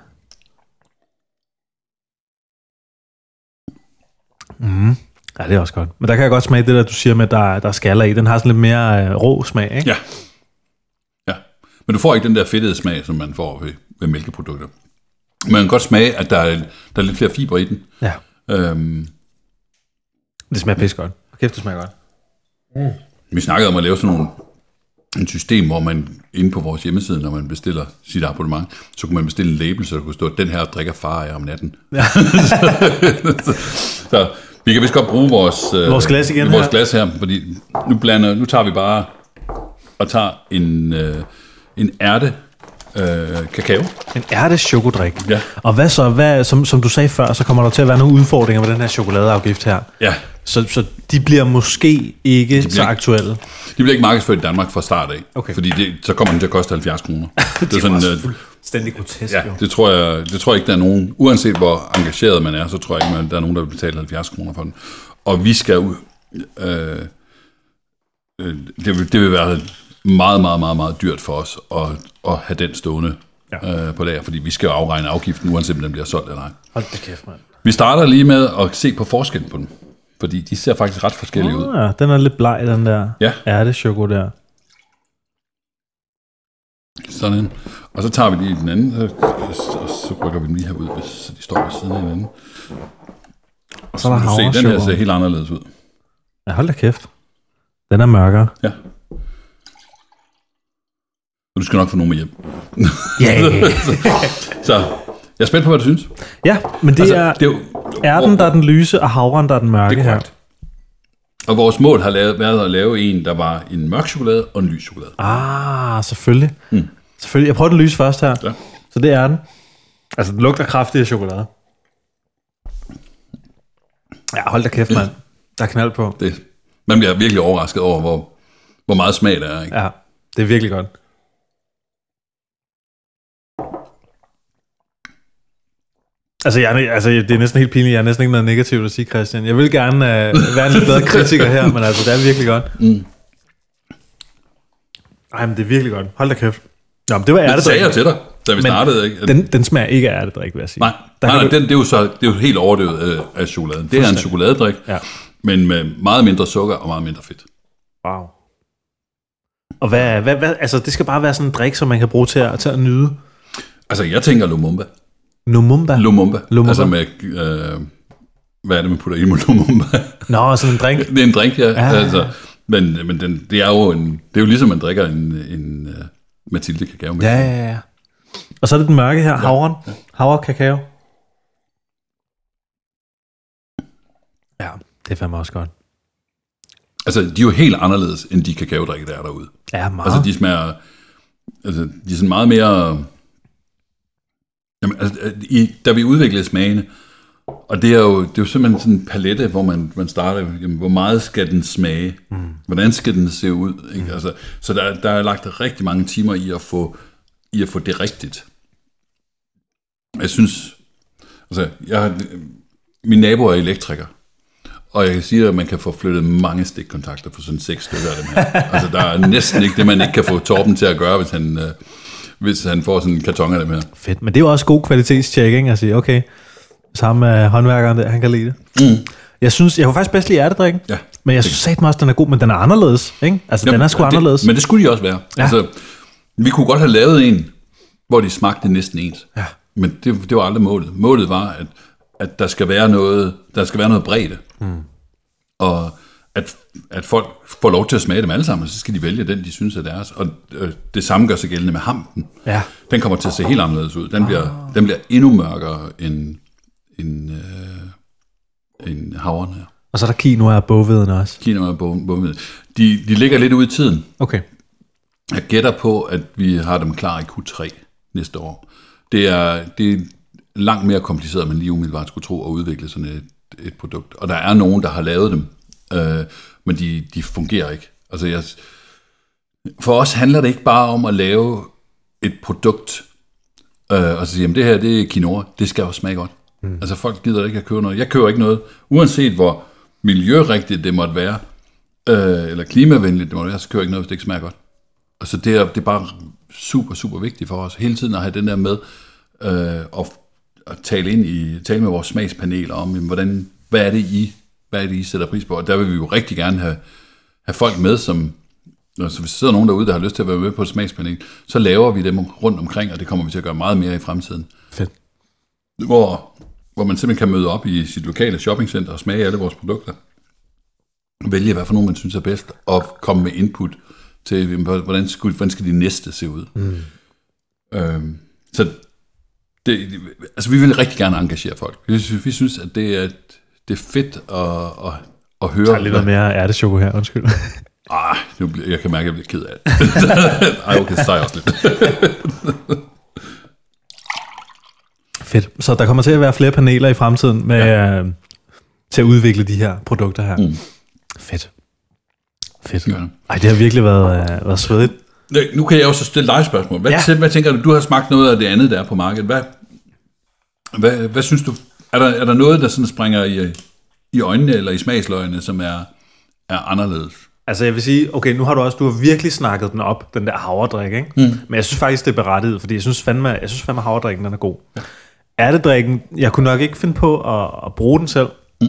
Mm. Ja, det er også godt. Men der kan jeg godt smage det der, du siger med, der, der er skaller i. Den har sådan lidt mere øh, rå smag, ikke? Ja. ja. Men du får ikke den der fedtede smag, som man får ved, ved mælkeprodukter. Man kan godt smage, at der er, der er lidt flere fibre i den. ja. Øhm, Det smager pisse godt. Kæft, det smager godt. vi snakkede om at lave sådan nogle, et system, hvor man inde på vores hjemmeside, når man bestiller sit abonnement, så kunne man bestille en label, så der kunne stå, den her drikker far af om natten. Ja. *laughs* så vi kan vist godt bruge vores, øh, Vores glas igen vores her. glas her, fordi nu, blander, nu tager vi bare og tager en, øh, en ærte øh, kakao. En ærte-chokodrik. Ja. Og hvad så, hvad, som, som du sagde før, så kommer der til at være nogle udfordringer med den her chokoladeafgift her. Ja, Så, så de bliver måske ikke bliver... så aktuelle. De bliver ikke markedsført i Danmark fra start af, Okay. fordi det, så kommer den til at koste 70 kroner. *laughs* det er sådan, øh, fuldstændig grotesk, Ja, det tror, jeg, det tror jeg ikke, der er nogen, uanset hvor engageret man er, så tror jeg ikke, der er nogen, der vil betale 70 kroner for den. Og vi skal ud, øh, øh, det, vil, det vil være meget, meget, meget, meget dyrt for os at, at have den stående ja. øh, på lager, fordi vi skal jo afregne afgiften, uanset om den bliver solgt eller ej. Hold da kæft, mand. Vi starter lige med at se på forskellen på dem, fordi de ser faktisk ret forskellige ud. Ja, den er lidt bleg, den der Ja. ærte-choko der. Sådan. Og så tager vi lige den anden, så, og så rykker vi dem lige herud, hvis så de står ved siden af hinanden. Og Så der kan du se, den her ser helt anderledes ud. Ja, hold da kæft. Den er mørkere. Ja. Og du skal nok få nogen med hjem. Ja, *laughs* yeah. Så jeg er spændt på, hvad du synes. ja men det Altså, er det er jo, ærten, der er den lyse, og havren, der er den mørke det er her. Og vores mål har lavet, været at lave en, der var en mørk chokolade og en lys chokolade. Ah, selvfølgelig. Mm. Selvfølgelig. Jeg prøver den lyse først her. Ja. Så det er den. Altså, den lugter kraftigt af chokolade. Ja, hold da kæft, mand. Der er knald på. Det, man bliver virkelig overrasket over, hvor, hvor meget smag der er. Ikke? Ja, det er virkelig godt. Altså, jeg, er- altså, det er næsten helt pinligt. Jeg er næsten ikke noget negativt at sige, Christian. Jeg vil gerne uh, være en lidt bedre kritiker her, men altså, det er virkelig godt. Mm. Ej, men det er virkelig godt. Hold da kæft. Nå, men det var Det sagde ærtedrik. jeg til dig, da vi Men startede. Ikke? Den, den smager ikke af ærtedrik, vil jeg sige. nej, Der nej, nej du- den, det, er jo så, det er jo helt overdøvet af, af chokoladen. Det er en chokoladedrik, Ja. men med meget mindre sukker og meget mindre fedt. Wow. Og hvad, hvad, hvad, altså, det skal bare være sådan en drik, som man kan bruge til at, til at nyde. Altså, jeg tænker Lumumba. Numumba. Lumumba. Lumumba. Altså med, øh, hvad er det, man putter i med Lumumba? *laughs* Nå, sådan en drink. det er en drink, ja. Ja. Altså, men men den, det, er jo en, det er jo ligesom, man drikker en, en uh, Mathilde kakao. Ja, ja, ja. Og så er det den mørke her, havren. Havre kakao. Ja, det er fandme også godt. Altså, de er jo helt anderledes, end de kakaodrikke, der er derude. Ja, meget. Altså, de smager... Altså, de er sådan meget mere... Jamen, altså, i, da vi udviklede smagene, og det er jo, det er jo simpelthen sådan en palette, hvor man, man starter, jamen, hvor meget skal den smage? Mm. Hvordan skal den se ud? Ikke? Altså, så der, der er lagt rigtig mange timer i at få, i at få det rigtigt. Jeg synes, altså, jeg har, min nabo er elektriker, og jeg kan sige, at man kan få flyttet mange stikkontakter på sådan seks stykker af dem her. *laughs* altså, der er næsten ikke det, man ikke kan få Torben til at gøre, hvis han, øh, hvis han får sådan en karton af dem her. Fedt, men det er jo også god kvalitetstjek, ikke? At sige, okay, sammen med håndværkeren der, han kan lide det. Mm. Jeg synes, jeg kunne faktisk bedst lide ærtedrikken, Ja, men jeg synes satme også, den er god, men den er anderledes, ikke? Altså, den er sgu det, anderledes. Men det skulle de også være. Ja. Altså, vi kunne godt have lavet en, hvor de smagte næsten ens. Ja. Men det, det var aldrig målet. Målet var, at, at der skal være noget, der skal være noget bredde. Mm. Og at, at folk får lov til at smage dem alle sammen, og så skal de vælge den, de synes er deres. Og øh, det samme gør sig gældende med hampen. Ja. Den kommer til at se helt anderledes ud. Den bliver, den bliver endnu mørkere end, end, øh, end havren her. Og så er der quinoa og bogveden også. Kina og bombe. De, de ligger lidt ude i tiden. Okay. Jeg gætter på, at vi har dem klar i Q3 næste år. Det er, det er langt mere kompliceret, end man lige umiddelbart skulle tro at udvikle sådan et, et produkt. Og der er nogen, der har lavet dem, øh, men de, de fungerer ikke. Altså jeg, for os handler det ikke bare om at lave et produkt, øh, og så sige, at det her det er quinoa, det skal også smage godt. Mm. Altså folk gider ikke at købe noget. Jeg køber ikke noget, uanset hvor miljørigtigt det måtte være, øh, eller klimavenligt det måtte være, så køber jeg ikke noget, hvis det ikke smager godt. Altså det er, det er bare super, super vigtigt for os, hele tiden at have den der med, øh, og, og tale ind i, tale med vores smagspaneler om, jamen, hvordan, hvad er det I, hvad er det I sætter pris på, og der vil vi jo rigtig gerne have, have folk med, som, altså hvis der sidder nogen derude, der har lyst til at være med på et smagspanel, så laver vi dem rundt omkring, og det kommer vi til at gøre meget mere i fremtiden. Fedt. Hvor, hvor man simpelthen kan møde op i sit lokale shoppingcenter og smage alle vores produkter. Vælge, hvad for nogen man synes er bedst, og komme med input til, hvordan, skulle, hvordan skal de næste se ud. Mm. Øhm, så det, altså, vi vil rigtig gerne engagere folk. Vi synes, vi synes at det er, det er fedt at, at, at høre. Der er lidt noget mere ærtechoko her, undskyld. *laughs* Ah, nu bliver, jeg kan mærke, at jeg bliver ked af det. *laughs* Ej, okay, så også lidt. *laughs* Fedt. Så der kommer til at være flere paneler i fremtiden med, ja. øh, til at udvikle de her produkter her. Mm. Fedt. Fedt. Ja. Ej, det har virkelig været, øh, været svedigt. Nu kan jeg også stille dig spørgsmål. Hvad, ja. hvad tænker du? Du har smagt noget af det andet, der er på markedet. Hvad, hvad, hvad synes du? Er der, er der noget, der sådan springer i, i øjnene eller i smagsløgene, som er, er anderledes? Altså jeg vil sige, okay, nu har du også, du har virkelig snakket den op, den der havredrik, ikke? Mm. Men jeg synes faktisk, det er berettiget, fordi jeg synes fandme, jeg synes fandme havredrikken, den er god. Ja. Ærtedrikken, jeg kunne nok ikke finde på at, at bruge den selv, mm.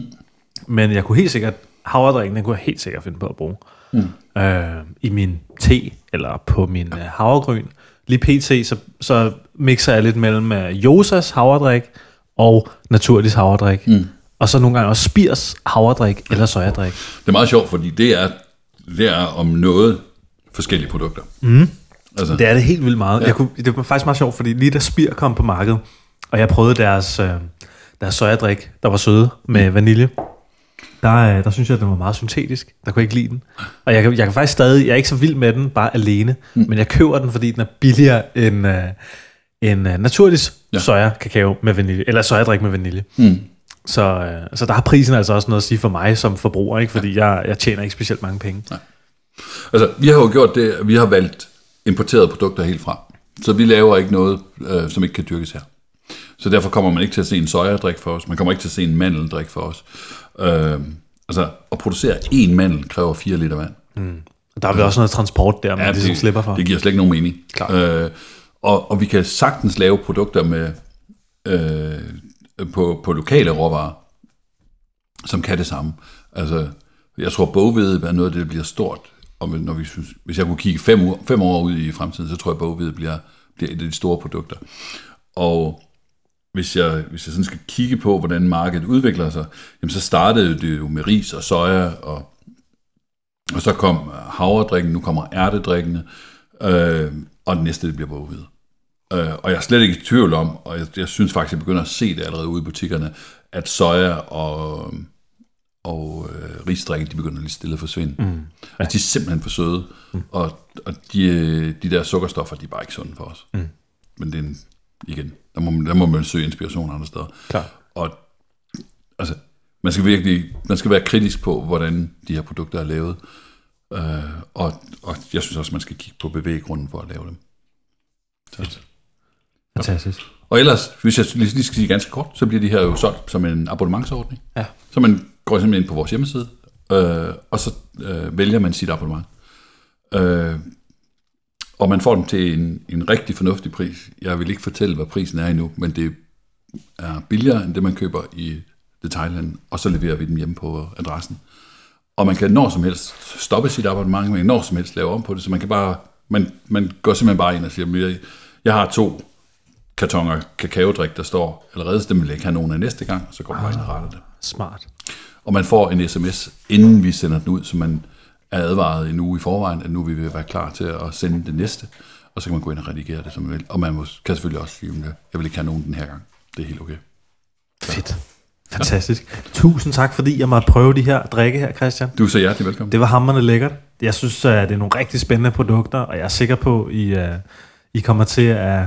men jeg kunne helt sikkert, havredrikken, den kunne jeg helt sikkert finde på at bruge. Mm. Øh, I min te, eller på min ja. havregryn. Lige pt, så, så mixer jeg lidt mellem uh, Josas havredrik og Naturlis havredrik. Mm. Og så nogle gange også Spirs havredrik eller sojadrik. Det er meget sjovt, fordi det er, det er om noget forskellige produkter. Mm. Altså, Det er det helt vildt meget. Ja. Jeg kunne, det var faktisk meget sjovt, fordi lige da Spir kom på markedet, og jeg prøvede deres, øh, deres sojadrik, der var søde med vanilje, der, øh, der synes jeg, at den var meget syntetisk. Der kunne jeg ikke lide den. Og jeg, kan- jeg kan faktisk stadig, jeg er ikke så vild med den, bare alene, mm. men jeg køber den, fordi den er billigere end, øh, end øh, naturlig ja. soja kakao med vanilje, eller sojadrik med vanilje. Mm. Så, øh, så der har prisen altså også noget at sige for mig som forbruger, ikke? fordi jeg, jeg tjener ikke specielt mange penge. Altså, vi har jo gjort det, vi har valgt importerede produkter helt fra. Så vi laver ikke noget, øh, som ikke kan dyrkes her. Så derfor kommer man ikke til at se en sojadrik for os. Man kommer ikke til at se en mandeldrik for os. Øh, altså, at producere én mandel kræver 4 liter vand. Der er vel også noget transport der, man ja, ligesom det, slipper for. det giver slet ikke nogen mening. Klart. Øh, og, og vi kan sagtens lave produkter med øh, på, på lokale råvarer, som kan det samme. Altså, jeg tror, boghvede er noget af det, der bliver stort. Og når vi synes, hvis jeg kunne kigge fem, år, fem år ud i fremtiden, så tror jeg, at boghvede bliver, bliver et af de store produkter. Og hvis jeg, hvis jeg sådan skal kigge på, hvordan markedet udvikler sig, jamen så startede det jo med ris og soja, og, og så kom havredrikken, nu kommer ærtedrikkene, øh, og det næste det bliver boghvede. Øh, og jeg er slet ikke i tvivl om, og jeg, jeg synes faktisk, jeg begynder at se det allerede ude i butikkerne, at soja og, og øh, risdrikke, de begynder lige stille at forsvinde. Mm. Ja. Altså, de er simpelthen for søde, mm. og, og de, de der sukkerstoffer, de er bare ikke sunde for os. Mm. Men det er en, igen, der må, man- der må man søge inspiration andre steder. Klart. Og altså, man skal virkelig, man skal være kritisk på, hvordan de her produkter er lavet. Øh, og, og jeg synes også, man skal kigge på bevæggrunden for at lave dem. Så. Fantastisk. Og ellers, hvis jeg lige skal sige ganske kort, så bliver de her jo solgt som en abonnementsordning. Ja. Så man går simpelthen ind på vores hjemmeside, øh, og så øh, vælger man sit abonnement. Øh, og man får dem til en, en rigtig fornuftig pris. Jeg vil ikke fortælle, hvad prisen er endnu, men det er billigere end det, man køber i detaljhandlen, og så leverer vi dem hjem på adressen. Og man kan når som helst stoppe sit abonnement, man kan når som helst lave om på det, så man kan bare, man, man går simpelthen bare ind og siger, jeg, jeg har to kartonger kakaodrik, der står allerede, så dem vil jeg ikke have nogen af næste gang, så går man bare ind og retter det. Smart. Og man får en sms, inden vi sender den ud, så man er advaret en uge i forvejen, at nu vil vi være klar til at sende det næste, og så kan man gå ind og redigere det, som man vil. Og man må, kan selvfølgelig også sige, at jeg vil ikke have nogen den her gang. Det er helt okay. Fedt. Fantastisk. Ja. Tusind tak, fordi jeg måtte prøve de her drikke her, Christian. Du er så hjertelig velkommen. Det var hammerne lækkert. Jeg synes, at det er nogle rigtig spændende produkter, og jeg er sikker på, at I, uh, I kommer til at,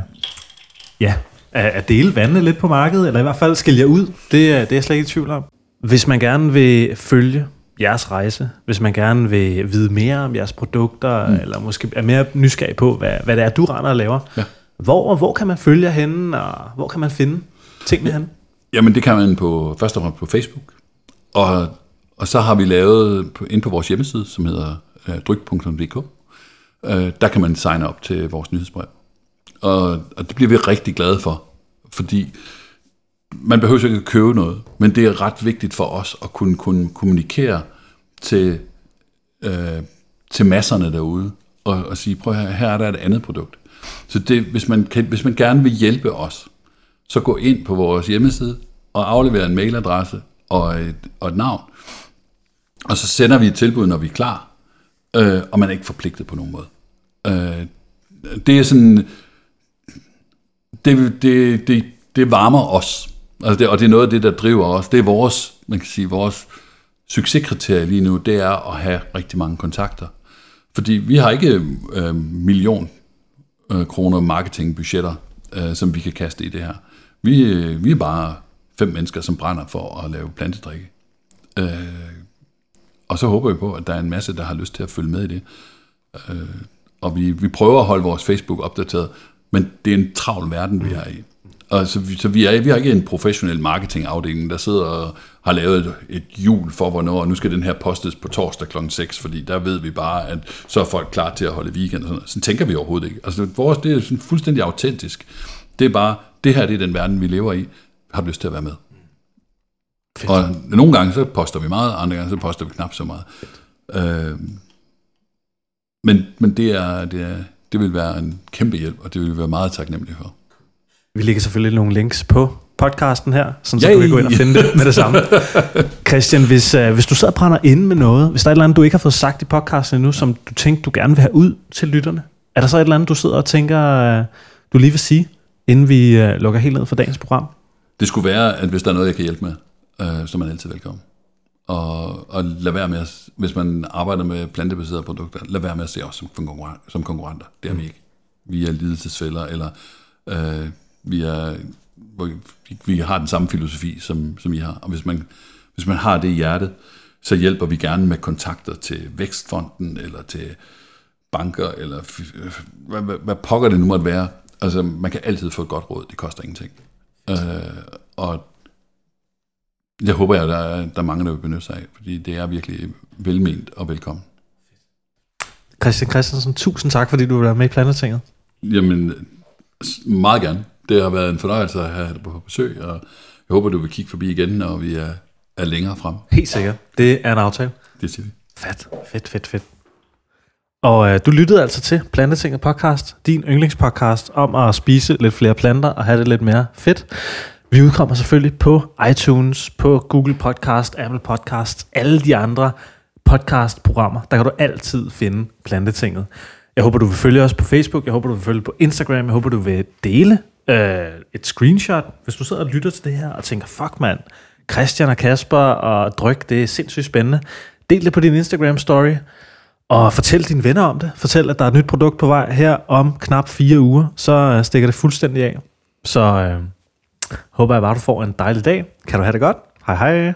ja, at dele vandene lidt på markedet, eller i hvert fald skille jer ud. Det, det er jeg slet ikke i tvivl om. Hvis man gerne vil følge jeres rejse, hvis man gerne vil vide mere om jeres produkter, mm. eller måske er mere nysgerrig på, hvad, hvad det er, du render og laver, ja. hvor, hvor kan man følge jer henne, og hvor kan man finde tingene henne? Jamen det kan man på, først og fremmest på Facebook, og, og så har vi lavet på, ind på vores hjemmeside, som hedder øh, dryg.dk, øh, der kan man signe op til vores nyhedsbrev. Og, og det bliver vi rigtig glade for, fordi man behøver ikke at købe noget, men det er ret vigtigt for os at kunne, kunne kommunikere til, øh, til masserne derude, og, og sige, prøv her, her er der et andet produkt. Så det, hvis, man kan, hvis man gerne vil hjælpe os, så gå ind på vores hjemmeside og aflevere en mailadresse og et, og et navn. Og så sender vi et tilbud, når vi er klar, øh, og man er ikke forpligtet på nogen måde. Øh, det er sådan, det, det, det, det varmer os. Altså det, og det er noget af det, der driver os. Det er vores, man kan sige, vores succeskriterie lige nu, det er at have rigtig mange kontakter. Fordi vi har ikke øh, million øh, kroner marketingbudgetter, øh, som vi kan kaste i det her. Vi, øh, vi er bare fem mennesker, som brænder for at lave plantedrikke. Øh, og så håber vi på, at der er en masse, der har lyst til at følge med i det. Øh, og vi, vi prøver at holde vores Facebook opdateret, men det er en travl verden, vi er i. Og så, vi, så vi, er, vi har ikke en professionel marketingafdeling, der sidder og har lavet et, hjul for, hvornår, nu skal den her postes på torsdag kl. 6, fordi der ved vi bare, at så er folk klar til at holde weekend. Og sådan, sådan tænker vi overhovedet ikke. Altså, vores, det er sådan fuldstændig autentisk. Det er bare, det her det er den verden, vi lever i. Har lyst til at være med. Fedt. Og nogle gange så poster vi meget, andre gange så poster vi knap så meget. Øh, men men det, er, det, er, det vil være en kæmpe hjælp, og det vil vi være meget taknemmelig for. Vi lægger selvfølgelig nogle links på podcasten her, sådan så Yay. du kan gå ind og finde det med det samme. *laughs* Christian, hvis, uh, hvis du sidder og brænder inde med noget, hvis der er et eller andet, du ikke har fået sagt i podcasten endnu, som du tænker, du gerne vil have ud til lytterne, er der så et eller andet, du sidder og tænker, uh, du lige vil sige, inden vi uh, lukker helt ned for dagens program? Det skulle være, at hvis der er noget, jeg kan hjælpe med, uh, så er man altid velkommen. Og, og lad være med, at, hvis man arbejder med plantebaserede produkter, lad være med at se os som, konkurrenter. Som konkurrenter. Det er vi ikke. Vi er lidelsesfælder, eller uh, vi, er, vi har den samme filosofi, som, som I har. Og hvis man, hvis man har det i hjertet, så hjælper vi gerne med kontakter til Vækstfonden, eller til banker, eller hvad, hvad, hvad pokker det nu måtte være. Altså, man kan altid få et godt råd, det koster ingenting. Øh, og jeg håber, at der er, der er mange, der vil benytte sig af, fordi det er virkelig velment og velkommen. Christian Christensen, tusind tak, fordi du vil være med i Planetinget. Jamen, meget gerne. Det har været en fornøjelse at have dig på besøg, og jeg håber, du vil kigge forbi igen, når vi er, er længere frem. Helt sikkert. Det er en aftale. Det siger vi. Fedt, fedt, fedt, fedt. Og øh, du lyttede altså til Plantetinget podcast, din yndlingspodcast om at spise lidt flere planter og have det lidt mere fedt. Vi udkommer selvfølgelig på iTunes, på Google Podcast, Apple Podcast, alle de andre podcastprogrammer. Der kan du altid finde Plantetinget. Jeg håber, du vil følge os på Facebook. Jeg håber, du vil følge på Instagram. Jeg håber, du vil dele øh, et screenshot, hvis du sidder og lytter til det her og tænker, fuck mand, Christian og Kasper og Dryk, det er sindssygt spændende. Del det på din Instagram-story, og fortæl dine venner om det. Fortæl, at der er et nyt produkt på vej her om knap fire uger, så øh, stikker det fuldstændig af. Så øh, håber jeg bare, du får en dejlig dag. Kan du have det godt? Hej hej.